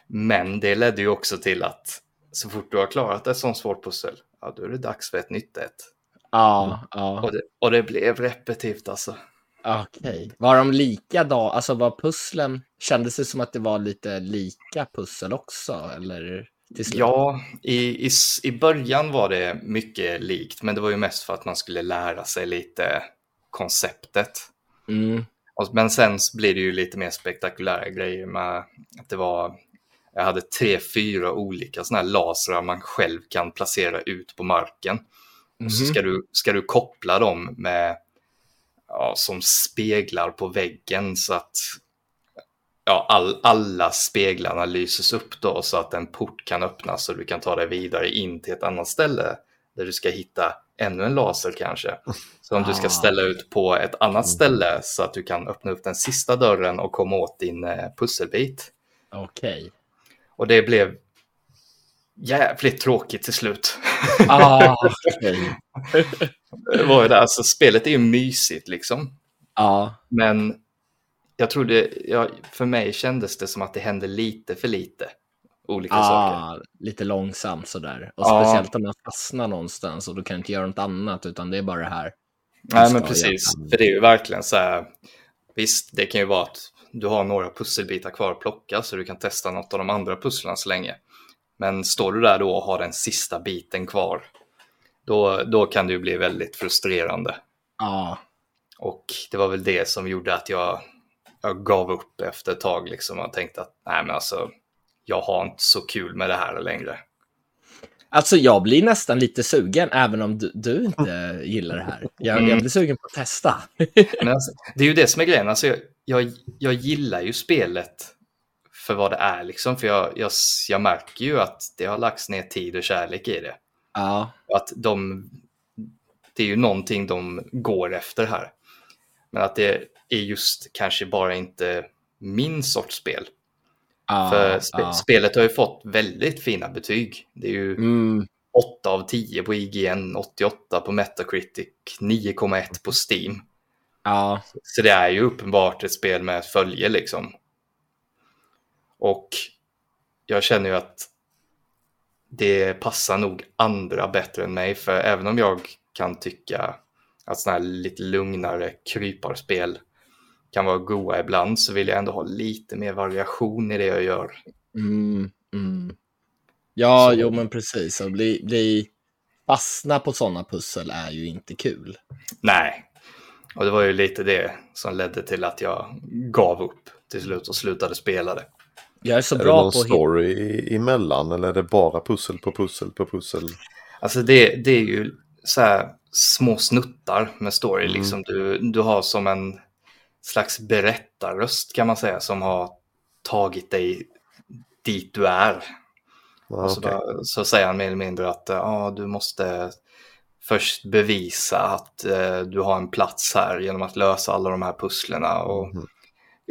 Men det ledde ju också till att så fort du har klarat ett sånt svårt pussel, ja då är det dags för ett nytt ett. Ja, ja. Och det, och det blev repetitivt alltså. Okej. Okay. Var de lika då? Alltså var pusslen, kändes det som att det var lite lika pussel också? Eller? Ja, i, i, i början var det mycket likt, men det var ju mest för att man skulle lära sig lite konceptet. Mm. Men sen blir det ju lite mer spektakulära grejer med att det var, jag hade tre, fyra olika sådana här lasrar man själv kan placera ut på marken. Mm. Och så mhm. ska du, ska du koppla dem med, ja, som speglar på väggen så att ja, all, alla speglarna lyses upp då så att en port kan öppnas och du kan ta dig vidare in till ett annat ställe där du ska hitta ännu en laser kanske. Som du ska Ah. ställa ut på ett annat Mm. ställe så att du kan öppna upp den sista dörren och komma åt din eh, pusselbit. Okej. Och det blev jävligt tråkigt till slut. Ah, okej. det var ju det, alltså spelet är ju mysigt liksom. Ja, Men jag tror det, ja, för mig kändes det som att det hände lite för lite olika saker. ah, lite långsamt sådär. Och Ja. speciellt om man fastnar någonstans och du kan inte göra något annat utan det är bara det här. Nej, men precis. För det är ju verkligen så här. Visst, det kan ju vara att du har några pusselbitar kvar att plocka så du kan testa något av de andra pusslen så länge. Men står du där då och har den sista biten kvar, då, då kan det ju bli väldigt frustrerande. Ja, Och det var väl det som gjorde att jag, jag gav upp efter ett tag liksom och tänkte att nej men alltså, jag har inte så kul med det här längre. Alltså jag blir nästan lite sugen, även om du, du inte gillar det här. Jag, Mm. jag blir sugen på att testa. Men alltså, det är ju det som är grejen. Alltså, jag, jag, jag gillar ju spelet för vad det är. Liksom. För jag, jag, jag märker ju att det har lagts ner tid och kärlek i det. Ja, att de, det är ju någonting de går efter här. Men att det är just kanske bara inte min sorts spel. ja, för spe, ja. spelet har ju fått väldigt fina betyg. Det är ju Mm, 8 av 10 på IGN, 88 på Metacritic, 9,1 på Steam. ja, Så det är ju uppenbart ett spel med följe liksom. Och jag känner ju att det passar nog andra bättre än mig. För även om jag kan tycka att sådana här lite lugnare kryparspel kan vara goa ibland så vill jag ändå ha lite mer variation i det jag gör. mm, mm. Ja, Så- jo men precis. Att bli, bli fastna på sådana pussel är ju inte kul. Nej, och det var ju lite det som ledde till att jag gav upp till slut och slutade spela det. Jag är så Är det bra någon på story i- emellan eller är det bara pussel på pussel på pussel? Alltså det, det är ju så här små snuttar med story. Mm. Liksom du, du har som en slags berättarröst kan man säga som har tagit dig dit du är. Och så, okej. bara, så säger han mer eller mindre att ja, du måste först bevisa att eh, du har en plats här genom att lösa alla de här pusslerna och Mhm.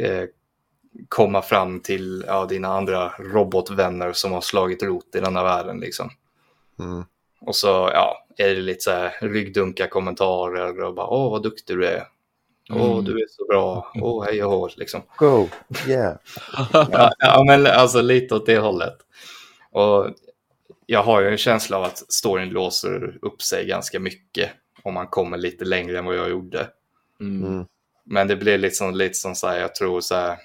eh, komma fram till ja, dina andra robotvänner som har slagit rot i denna världen. Liksom. Mm. Och så ja, är det lite så här ryggdunka kommentarer och bara åh vad duktig du är. Åh Mm. du är så bra. Åh hej och hå liksom. Go! Yeah! Ja, ja men alltså lite åt det hållet. Och jag har ju en känsla av att storyn låser upp sig ganska mycket om man kommer lite längre än vad jag gjorde. Mm. Mm. Men det blir liksom lite som så här, jag tror så här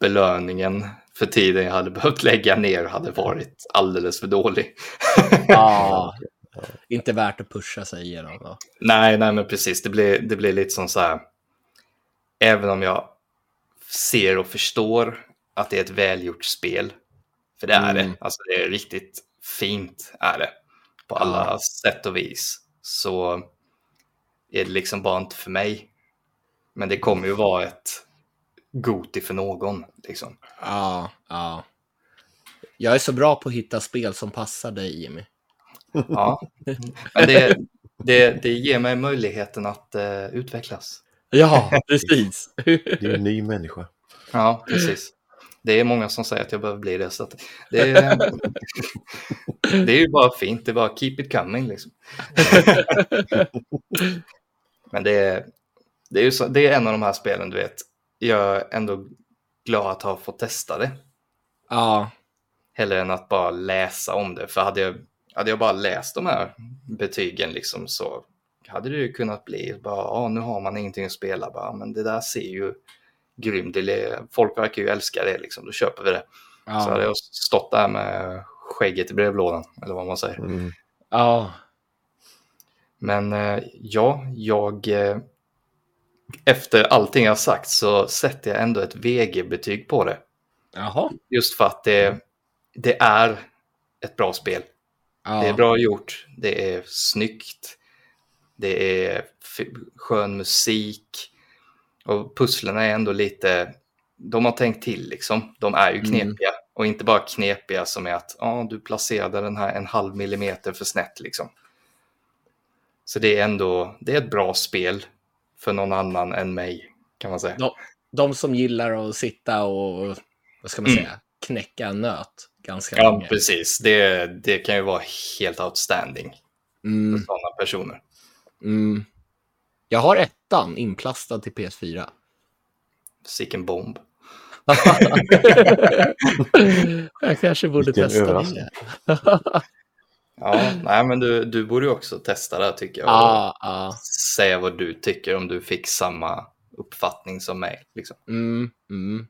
belöningen för tiden jag hade behövt lägga ner hade varit alldeles för dålig. Ja, inte värt att pusha sig igenom. Då. Nej, nej men precis. Det blir, det blir lite som så här. Även om jag ser och förstår att det är ett välgjort spel. För det är Mm. det. Alltså det är riktigt fint är det. På alla Ja. sätt och vis. Så är det liksom bara inte för mig. Men det kommer ju vara ett Goti för någon. Liksom. Ja, ja. Jag är så bra på att hitta spel som passar dig, Jimmy. Ja. Det, det, det ger mig möjligheten att eh, utvecklas. Ja, precis. Det är en ny människa. Ja, precis. Det är många som säger att jag behöver bli det. Så att det, är, det är ju bara fint. Det är bara keep it coming. Liksom. Men det är, det, är ju så, det är en av de här spelen, du vet. Jag är ändå glad att ha fått testa det. ja, Hellre än att bara läsa om det. För hade jag, hade jag bara läst de här betygen liksom, så hade det ju kunnat bli bara, ah, nu har man ingenting att spela. Bara, men det där ser ju grymt ut. Folk verkar ju älska det, liksom. då köper vi det. Så hade ja, jag stått där med skägget i brevlådan, eller vad man säger. Mm. ja. Men eh, ja, jag... Eh, efter allting jag sagt så sätter jag ändå ett VG-betyg på det. Jaha. Just för att det, det är ett bra spel. Ja. Det är bra gjort, det är snyggt, det är skön musik och pusslen är ändå lite, de har tänkt till liksom. De är ju Mm. knepiga och inte bara knepiga som är att ah, du placerade den här en halv millimeter för snett liksom. Så det är ändå det är ett bra spel för någon annan än mig, kan man säga. De, de som gillar att sitta och, vad ska man Mm. Knäcka en nöt ganska Ja, länge. precis. Det, det kan ju vara helt outstanding för Mm, sådana personer. mm. Jag har ettan inplastad till PS4. Sicken bomb. jag kanske borde Vilken testa det. Ja, nej, men du, du borde ju också testa det tycker jag. Ja, ja. Säga vad du tycker om du fick samma uppfattning som mig. Liksom. Mm, mm.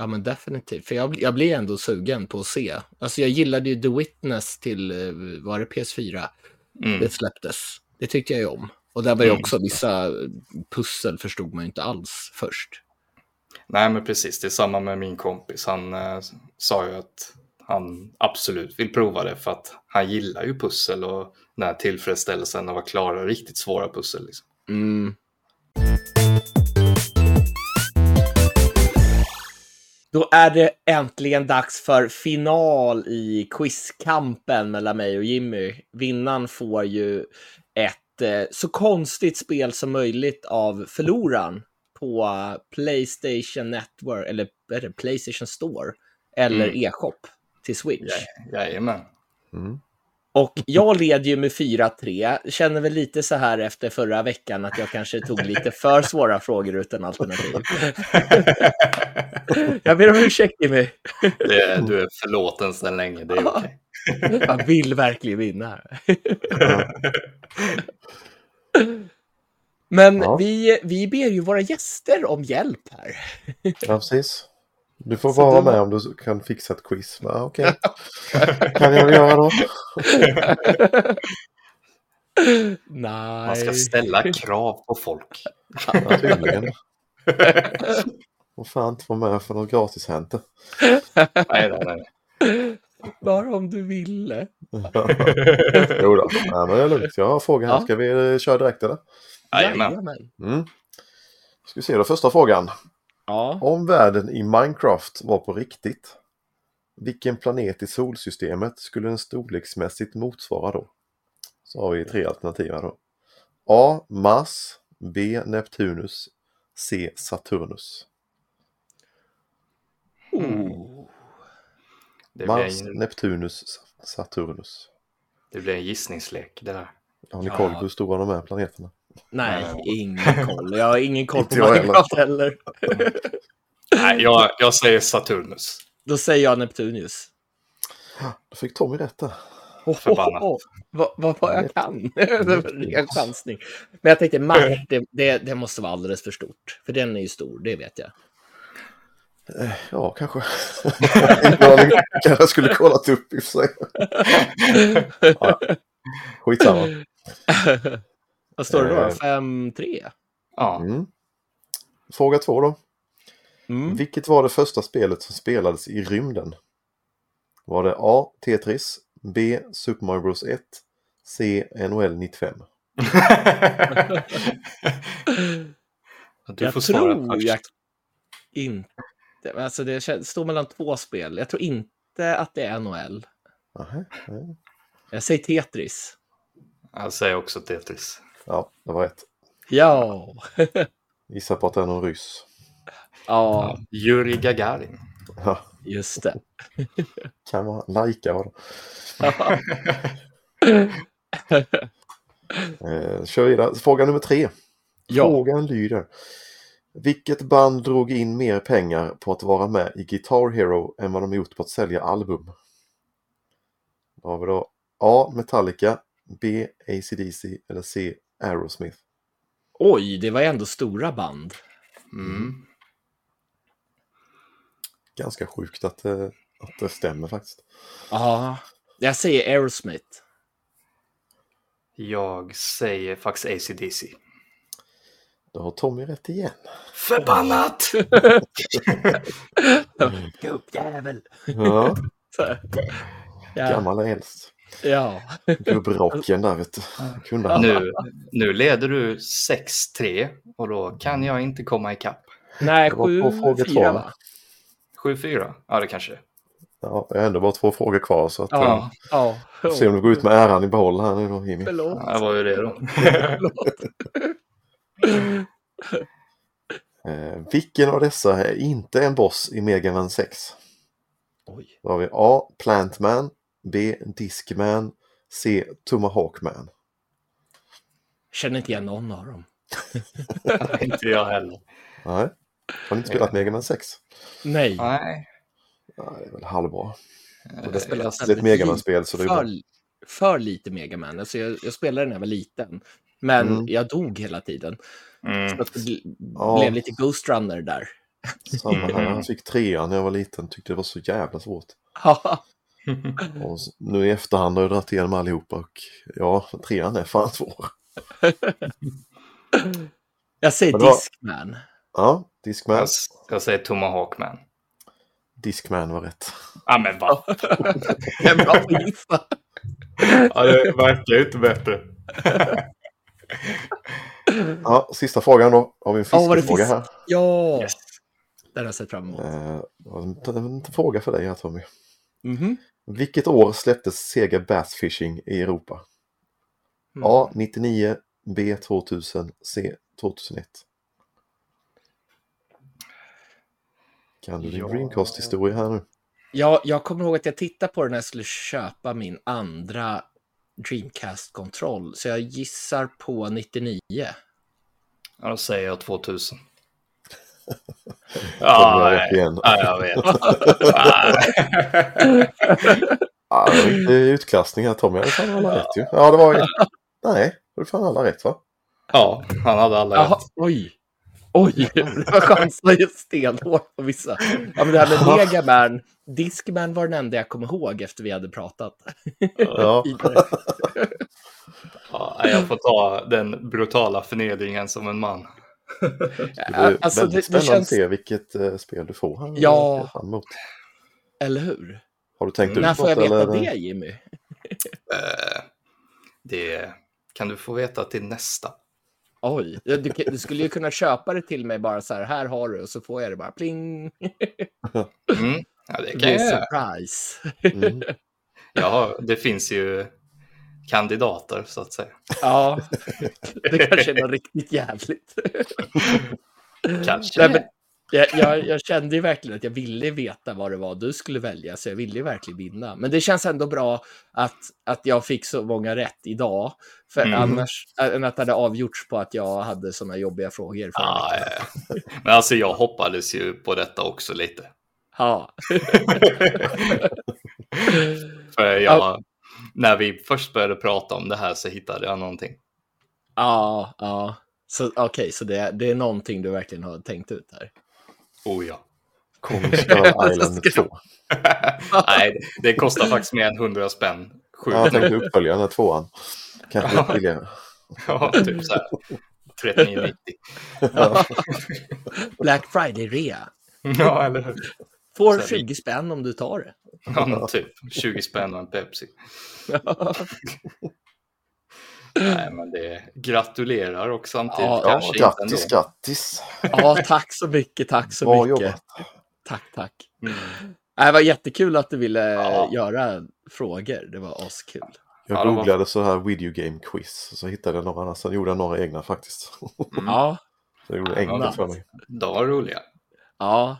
Ja, men definitivt. För jag, jag blir ändå sugen på att se. Alltså, jag gillade ju The Witness till, eh, var det PS4? Mm. Det släpptes. Det tyckte jag ju om. Och där var ju Mm. också vissa pussel förstod man ju inte alls först. Nej, men precis. Det är samma med min kompis. Han eh, sa ju att han absolut vill prova det för att han gillar ju pussel och den här tillfredsställelsen av att klara riktigt svåra pussel. Liksom. Mm. Då är det äntligen dags för final i quizkampen mellan mig och Jimmy. Vinnaren får ju ett eh, så konstigt spel som möjligt av förloraren på Playstation Network, eller är det, Playstation Store, eller Mm. e-shop till Switch. Ja, jajamän. Mm. Och jag leder ju med 4-3. Känner väl lite så här efter förra veckan att jag kanske tog lite för svåra frågor utan alternativ. jag ber om ursäkt Jimmy. Det du är förlåten sedan länge, det är okej. Jag vill verkligen vinna. Men Ja. vi, vi ber ju våra gäster om hjälp här. Ja, precis. Du får Så vara du- med om du kan fixa ett quiz. Men, Okej, kan jag göra då. Nej. Man ska ställa krav på folk. Ja, tydligen. Och fan inte vara med för något gratishämte. Nej, nej, nej. Bara om du ville. jo då, Nej, men det är lugnt. Jag har en fråga här. Ja. Ska vi eh, köra direkt eller? Jajamän. Mm. Ska vi se då, första frågan. Ja. Om världen i Minecraft var på riktigt, vilken planet i solsystemet skulle den storleksmässigt motsvara då? Så har vi tre alternativ här då. A. Mars, B. Neptunus, C. Saturnus. Oh. Det blir, Mars, en, Neptunus, Saturnus. det blir en gissningslek det där. Har ni Ja. koll på hur stora de är planeterna? Nej, ingen koll. Jag har ingen koll på Minecraft heller. Nej, jag, jag säger Saturnus. Då säger jag Neptunius. Då fick Tommy rätt där. Förbannat. Vad vad vad jag kan. en chansning. Men jag tänkte Mars, det, det, det måste vara alldeles för stort. För den är ju stor, det vet jag. Ja, kanske. jag kanske skulle kollat upp i och för sig. Ja, skitsamma. Vad står det då? Eh. 5-3? Ja, Mm. Fråga två då. Mm. Vilket var det första spelet som spelades i rymden? Var det A. Tetris, B. Super Mario Bros 1, C. NHL 95? du jag får svara tror först. jag inte... Alltså det står mellan två spel. Jag tror inte att det är NHL. Aha. Jag säger Tetris. Jag säger också Tetris. ja, det var rätt. Ja. Gissa på att det är någon ryss. ja, Yuri Gagarin. Ja, just det. kan vara Laika var det. Eh, kör vidare. Fråga nummer tre. Ja. Frågan lyder. Vilket band drog in mer pengar på att vara med i Guitar Hero än vad de gjort på att sälja album? Då har vi då A. Metallica, B. AC/DC eller C. Aerosmith. Oj, det var ändå stora band. Mm. Ganska sjukt att, eh, att det stämmer faktiskt. Ja, jag säger Aerosmith. Jag säger faktiskt ACDC. Då har Tommy rätt igen. Förbannat! Gubbjävel. Ja. Ja, gammal är äldst. ja. Gubbrocken där vet du. Kunde han. Nu, nu leder du 6-3 och då kan jag inte komma ikapp. Nej, Det var på sju, fråga två, fyra va? va? 7-4? Ja, det kanske är. Ja, jag har ändå bara två frågor kvar så att... Ja, ja. eh, Se om du går ut med äran i behåll här nu då Jimmy. Förlåt. Ja, det var ju det då. Eh, vilken av dessa är inte en boss i Mega Man 6? Oj. Då har vi A. Plantman, B. Discman, C. Tomahawkman. Känner inte igen någon av dem. inte jag heller. Nej. Har ni inte spelat Mega Man 6? Nej. Nej. Ja, det är väl halvbra. Eh, Det är ett Mega Man-spel så det är bra. för, för lite Megaman. Alltså jag, jag spelade när jag var liten. Men Mm. jag dog hela tiden. Mm. Så att det Ja. blev lite Ghost Runner där. Samma här. Jag fick trean när jag var liten. Tyckte det var så jävla svårt. Och nu i efterhand har jag dragit igenom allihopa och ja, trean är fan svår. jag säger det var- Discman. Ja, Discman. Jag, jag säger Tomahawk Man. Discman var rätt. Ja men va? Jag är bra att gissa. Ja, det verkar ju inte bättre. Ja, sista frågan då. Har vi en Ja, var det fiskefråga fisk? här. Ja, Yes. den har jag sett fram emot. Eh, en, en fråga för dig här Tommy. Mhm. Vilket år släpptes Sega Bass Fishing i Europa? Mm. A. 99, B. 2000, C. 2001. Kan du din Ja. Dreamcast-historia här nu? Ja, jag kommer ihåg att jag tittade på den när jag skulle köpa min andra Dreamcast-kontroll. Så jag gissar på 99. Ja, då säger jag 2000. Kommer Ja, jag igen. ja, jag vet. Ja, det inte utklassning här Tommy. Jag hade fan alla rätt ju. Ja, det var ju... Nej, det var fan alla rätt va? Ja, han hade alla rätt. oj. Oj, det var chansar ju stenhårt på vissa. Ja, men det här med Megaman, Discman var den enda jag kom ihåg efter vi hade pratat. Ja. Ja, jag får ta den brutala förnedringen som en man. det Alltså, väldigt det, det spännande känns... att se vilket eh, spel du får här. Ja. Ser fram emot. Eller hur? Har du tänkt ut När får jag veta eller? det, Jimmy? Eh, Det kan du få veta till nästa. Oj, du, du skulle ju kunna köpa det till mig bara så här, här har du, och så får jag det bara pling. Mm. Ja, det kan jag surprise. Mm. Har, det finns ju kandidater så att säga. Ja, det kanske är något riktigt jävligt. Kanske. Nej, men jag, jag, jag kände ju verkligen att jag ville veta vad det var du skulle välja, så jag ville ju verkligen vinna. Men det känns ändå bra att, att jag fick så många rätt idag. För Mm. annars, än att det hade avgjorts på att jag hade sådana jobbiga frågor. Förra Ja. Men alltså jag hoppades ju på detta också lite. ja. För jag, Ja. när vi först började prata om det här så hittade jag någonting. Ja, ja. Så okej, så det, det är någonting du verkligen har tänkt ut här. Oh ja. Skull Island Ska- 2. Nej, det- kostar faktiskt mer än 100 spänn. Sjukt. Ja, jag tänkte uppfölja den här tvåan. Kanske lite billigare. Ja, typ så här. 39,90. Ja. Black Friday-rea. Ja, eller hur? Får Så här, 20 spänn om du tar det. Ja, typ 20 spänn och en Pepsi. Nej, men det gratulerar och samtidigt Ja, Ja, kanske grattis, inte ändå. grattis. Ja, tack så mycket, tack så Bra mycket. jobbat. Tack, tack. Mm. Det var jättekul att du ville Ja. göra frågor. Det var askul. Jag Ja, var- googlade så här video game quiz. Så hittade jag några. Sen gjorde jag några egna faktiskt. Mm. Ja, Så det gjorde det Ja, enkelt för mig. De var roliga. ja.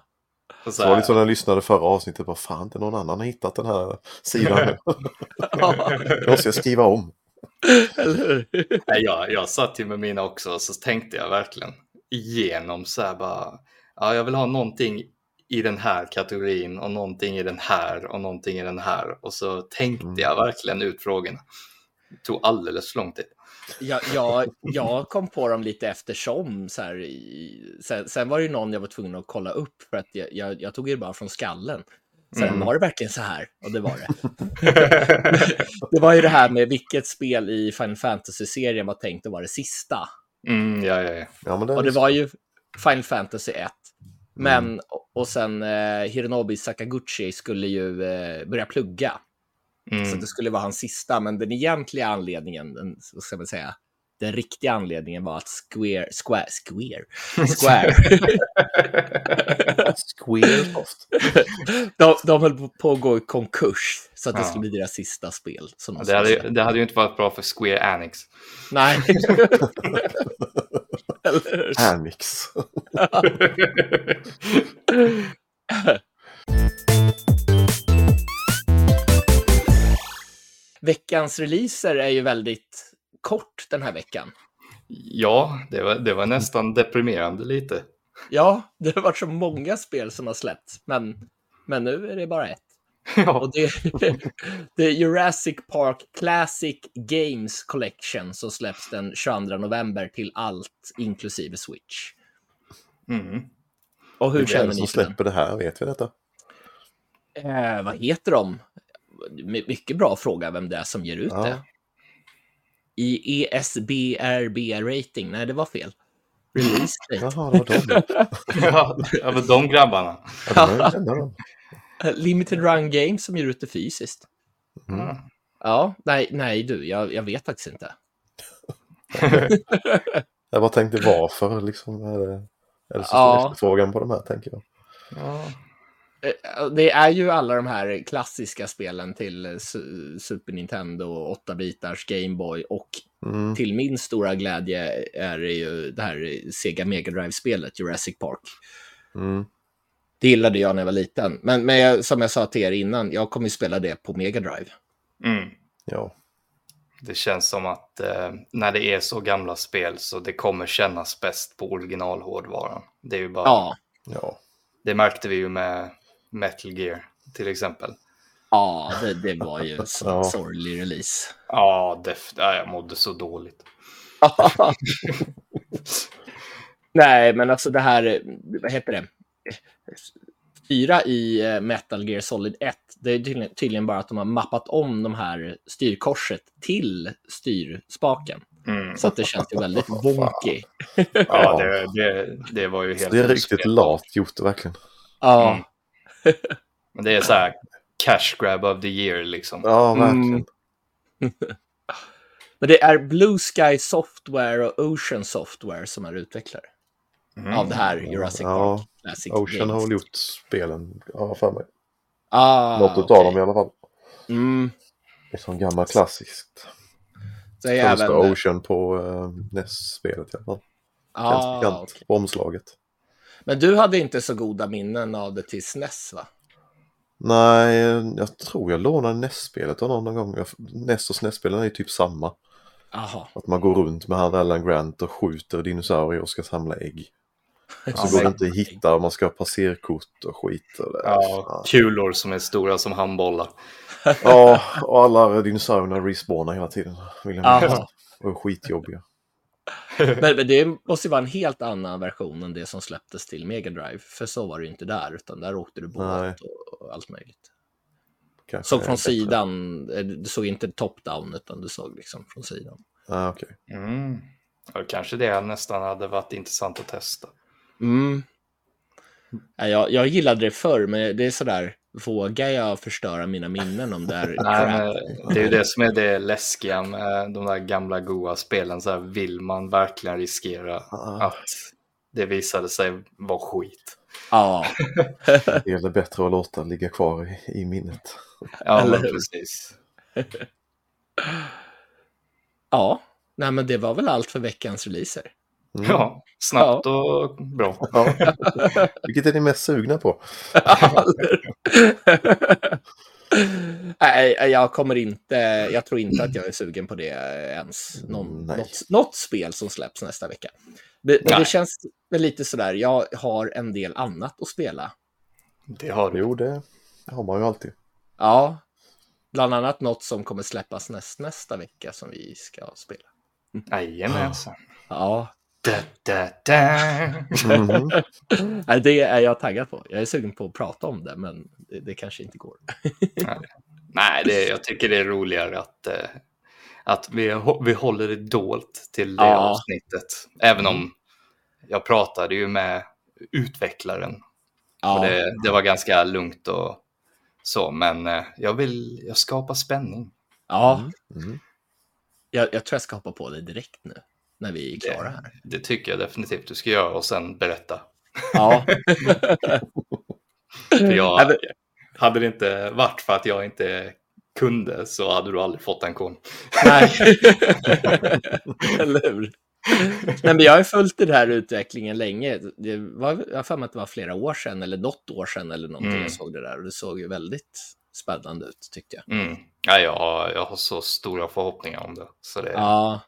Så Så var det så när jag lyssnade förra avsnittet. Bara fan, inte någon annan har hittat den här sidan. Det måste jag skriva om. Eller hur? Nej, jag, jag satt ju med mina också och så tänkte jag verkligen igenom så här bara. Ja, jag vill ha någonting i den här kategorin och någonting i den här och någonting i den här. Och så tänkte Mm. jag verkligen ut frågorna. Det tog alldeles för lång tid. Jag, jag, jag kom på dem lite eftersom. Så här, sen, sen var det någon jag var tvungen att kolla upp för att jag, jag, jag tog det bara från skallen. Sen Mm. var det verkligen så här, och det var det. det var ju det här med vilket spel i Final Fantasy-serien var tänkt att vara det sista. Mm, ja, ja, ja. Ja, men det, Och det var ju Final Fantasy 1. Men, och sen eh, Hironobu Sakaguchi skulle ju eh, börja plugga. Så Mm. det skulle vara hans sista, men den egentliga anledningen, den, ska man säga, den riktiga anledningen var att Square, Square, Square, Square. Squaresoft. de, de höll på att gå i konkurs så att det Ja. skulle bli deras sista spel. Som de Det hade, släppa. det hade ju inte varit bra för Square Anix. Nej. Eller? Amix. Veckans releaser är ju väldigt kort den här veckan. Ja, det var, det var nästan deprimerande lite. Ja, det har varit så många spel som har släppts, men, men nu är det bara ett. Ja, Och det, det är Jurassic Park Classic Games Collection som släpps den 22 november till allt, inklusive Switch. mm. Och hur är känner det ni som för den? släpper det här? Vet vi detta? Eh, vad heter de? My- Mycket bra fråga vem det är som ger ut Ja. det. I E ESBRB-rating? Nej, det var fel. Release date. Jaha, det var de. ja, ja, men de grabbarna. Ja, de är kända de. Limited Run Games som ger ut det fysiskt. Mm. Ja, nej, nej du, jag, jag vet faktiskt inte. Jag bara tänkte varför liksom. Är det, är det så stor Ja. efterfrågan på de här tänker jag. Ja. Eh, Det är ju alla de här klassiska spelen till eh, Su- Super Nintendo, 8-bitars Game Boy och Mm. till min stora glädje är det ju det här Sega Mega Drive-spelet Jurassic Park. Mm. Det gillade jag när jag var liten. Men, men jag, som jag sa till er innan, jag kommer ju spela det på Mega Drive. Mm. Ja. Det känns som att eh, när det är så gamla spel så det kommer kännas bäst på originalhårdvaran. Det är ju bara, Ja, Ja. det märkte vi ju med Metal Gear till exempel. ja det, det var ju en Ja. sorglig release. Ja, def- ja, jag mådde så dåligt. Nej, men alltså det här, vad heter det? Fyra i eh, Metal Gear Solid 1, det är tydligen, tydligen bara att de har mappat om de här styrkorset till styrspaken. Mm. Så att det känns ju väldigt wonky. Ja, det, det, det var ju helt Det är riktigt lat gjort verkligen. Ja, Mm. Men det är så här cash grab of the year liksom. Ja, verkligen. Mm. men det är Blue Sky Software och Ocean Software som är utvecklare Mm. av det här Jurassic Ja, Park Classic Ocean har Games. väl gjort spelen, ja för mig. Ah, Något okej. utav dem i alla fall. Mm. Det är som gammal klassiskt. Så är Första även... Ocean på uh, NES-spelet i alla fall. Ah, Ganska bekant okej. på omslaget. Men du hade inte så goda minnen av det till SNES va? Nej, jag tror jag lånade NES-spelet av någon någon gång. NES och SNES-spelen är ju typ samma. Jaha. Att man går runt med han Alan Grant och skjuter dinosaurier och ska samla ägg. Och så Ja, går det inte att hitta och man ska ha passerkort och skit. Och det. Ja, kulor som är stora som handbollar. ja, och alla dinosaurierna respawnar hela tiden. Vill jag Aha. Och är skitjobbiga. Men, men det måste ju vara en helt annan version än det som släpptes till Mega Drive. För så var det ju inte där, utan där åkte du båt och, och allt möjligt. Kanske Såg från sidan, eh, du såg inte top-down, utan du såg liksom från sidan. Ah, okej. Mm. Ja, kanske det nästan hade varit intressant att testa. Mm. Ja, Jag, jag gillade det förr, men det är sådär, vågar jag förstöra mina minnen om det är Nej, crap? men det är ju det som är det läskiga med de där gamla goa spelen. Så här, vill man verkligen riskera Ah, att det visade sig vara skit? Ja, det är väl bättre att låta ligga kvar i, i minnet. Ja, Eller precis. ja. Nej, men det var väl allt för veckans releaser. Mm. Ja, snabbt och bra. Ja. Vilket är ni mest sugna på? Nej, jag kommer inte, jag tror inte att jag är sugen på det ens. Någon, Mm, något, något spel som släpps nästa vecka. Det, det känns väl lite sådär, jag har en del annat att spela. Det har du. Jo, det har man ju alltid. Ja, bland annat något som kommer släppas näst, nästa vecka som vi ska spela. Jajamensan. Ja, Da, da, da. Nej, det är jag taggad på. Jag är sugen på att prata om det, men det, det kanske inte går. Nej, det, jag tycker det är roligare att, eh, att vi, vi håller det dolt till det Ja. avsnittet. Även om jag pratade ju med utvecklaren och Ja, det, det var ganska lugnt och så, men eh, jag vill jag skapar spänning. ja. Mhm. Jag, jag tror jag ska hoppa på det direkt nu, när vi är klara här. Det, det tycker jag definitivt du ska göra och sen berätta. Ja. För jag, hade det inte varit för att jag inte kunde så hade du aldrig fått en kon. Nej, eller hur? Nej, men jag har följt den här utvecklingen länge. Det var, jag har för mig att det var flera år sedan, eller något år sedan eller någonting Mm. jag såg det där. Och det såg ju väldigt spännande ut, tyckte jag. Mm. Ja, jag, har, jag har så stora förhoppningar om det. Så det Ja.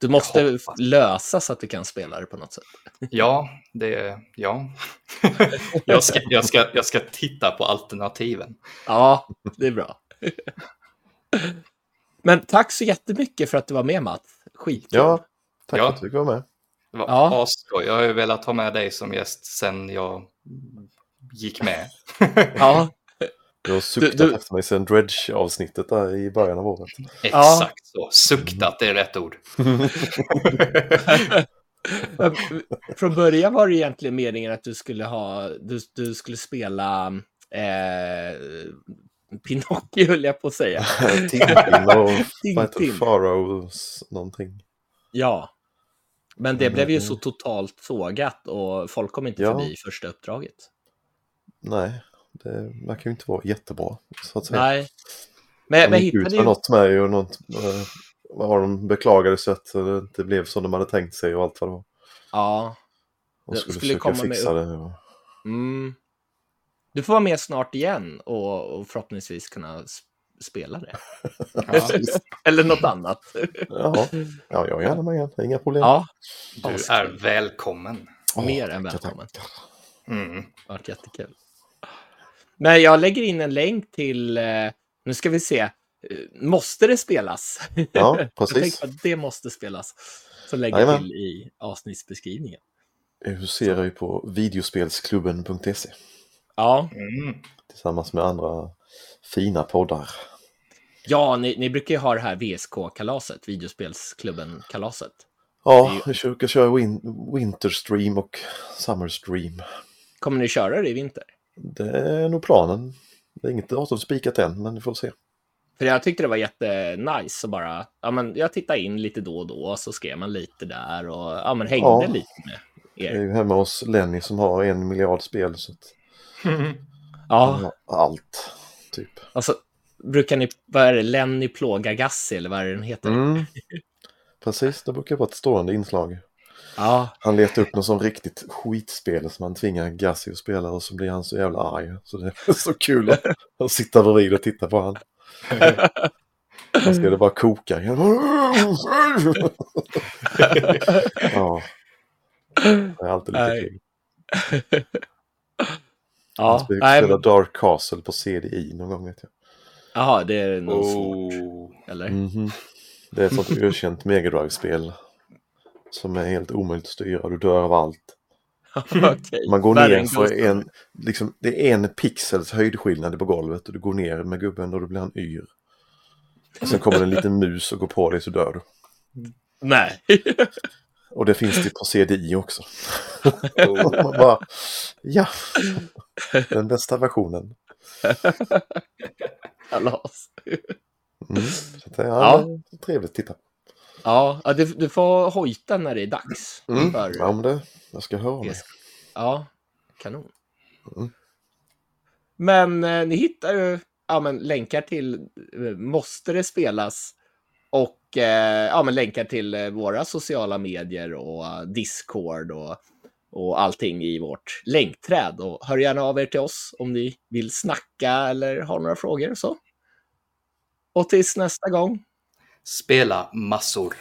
Du måste lösa så att du kan spela det på något sätt. Ja, det ja. jag, ska, jag, ska, jag ska titta på alternativen. Ja, det är bra. Men tack så jättemycket för att du var med, Matt. Skitkul. Ja, tack Ja. för att du fick vara med. Det var Ja. asskoj. Jag har ju velat ha med dig som gäst sen jag gick med. Ja, Du har suktat du- efter mig sedan Dredge-avsnittet där i början av året. Exakt så. Suktat, det är rätt ord. Från början var det egentligen meningen att du skulle ha, du, du skulle spela eh, Pinocchio höll jag på att säga. Tintin och? Tintin. Pharaohs någonting. Ja. Men det Mm, blev ju mm. så totalt sågat och folk kom inte Ja. förbi första uppdraget. Nej, det verkar ju inte vara jättebra. Så att säga. Nej. Men, De men gick ut med ju... något med och något, eh, vad har de beklagade sig att det inte blev som de hade tänkt sig och allt vad det var. Ja. Och Det skulle, skulle försöka komma med fixa upp- det. Och... Mm. Du får vara med snart igen och, och förhoppningsvis kunna spela det. Ja, Eller något annat. Ja, jag är gärna med igen. Inga problem. Ja, du är välkommen. Mer än välkommen. Mm. Det har varit jättekul. Men jag lägger in en länk till, eh, nu ska vi se, eh, måste det spelas? Ja, jag precis. att det måste spelas. Så lägger jag till i avsnittsbeskrivningen. Huserar ju på videospelsklubben.se Ja, Mm. tillsammans med andra fina poddar. ja ni, ni brukar ju ha det här VSK-kalaset, videospelsklubben-kalaset. Ja, vi försöker köra win Winterstream och Summerstream. Kommer ni köra det i vinter? Det är nog planen. Det är inget datum spikat än, men vi får se. För jag tyckte det var jättenice att bara, ja men jag tittade in lite då och då, så skrev man lite där och ja men hängde Ja. lite med Jag är er. ju hemma hos Lenny som har en miljard spel. Så att Mm. Ja, allt, typ. alltså brukar ni, vad är det, Lenny plåga Gassi eller vad är det den heter? Mm. Precis, det brukar vara ett stående inslag. Ja, Han letar upp något sån riktigt skitspel som han tvingar Gassi att spela och så blir han så jävla arg. Så det är så kul att, att sitta bredvid och titta på han. Han ska det bara koka igen. ja. Det är alltid lite Nej. kul. ja, Han spelar nej, men, Dark Castle på CDI någon gång vet jag. jaha, det är nog svårt, Oh. eller? Mhm. Det är ett sånt ökänt Mega Drive-spel. Som är helt omöjligt att styra. Du dör av allt. Okej. Man går ner för en, liksom, det är en pixels höjdskillnad på golvet och du går ner med gubben och då blir han yr. Och sen kommer en liten mus och går på dig så dör du. Nej. Och det finns det på CDI också. Oh. Man bara, ja, den bästa versionen. Kalas. Mm. Så det är Ja. trevligt att titta. Ja, ja, du, du får hojta när det är dags. Mm. För, Ja, men det, jag ska höra mig. Ja, kanon. Mm. Men eh, ni hittar ju ja, men, länkar till eh, Måste det spelas? Och eh, ja, men, länkar till eh, våra sociala medier och eh, Discord och, och allting i vårt länkträd. Och hör gärna av er till oss om ni vill snacka eller har några frågor och så. Och tills nästa gång. Spela massor.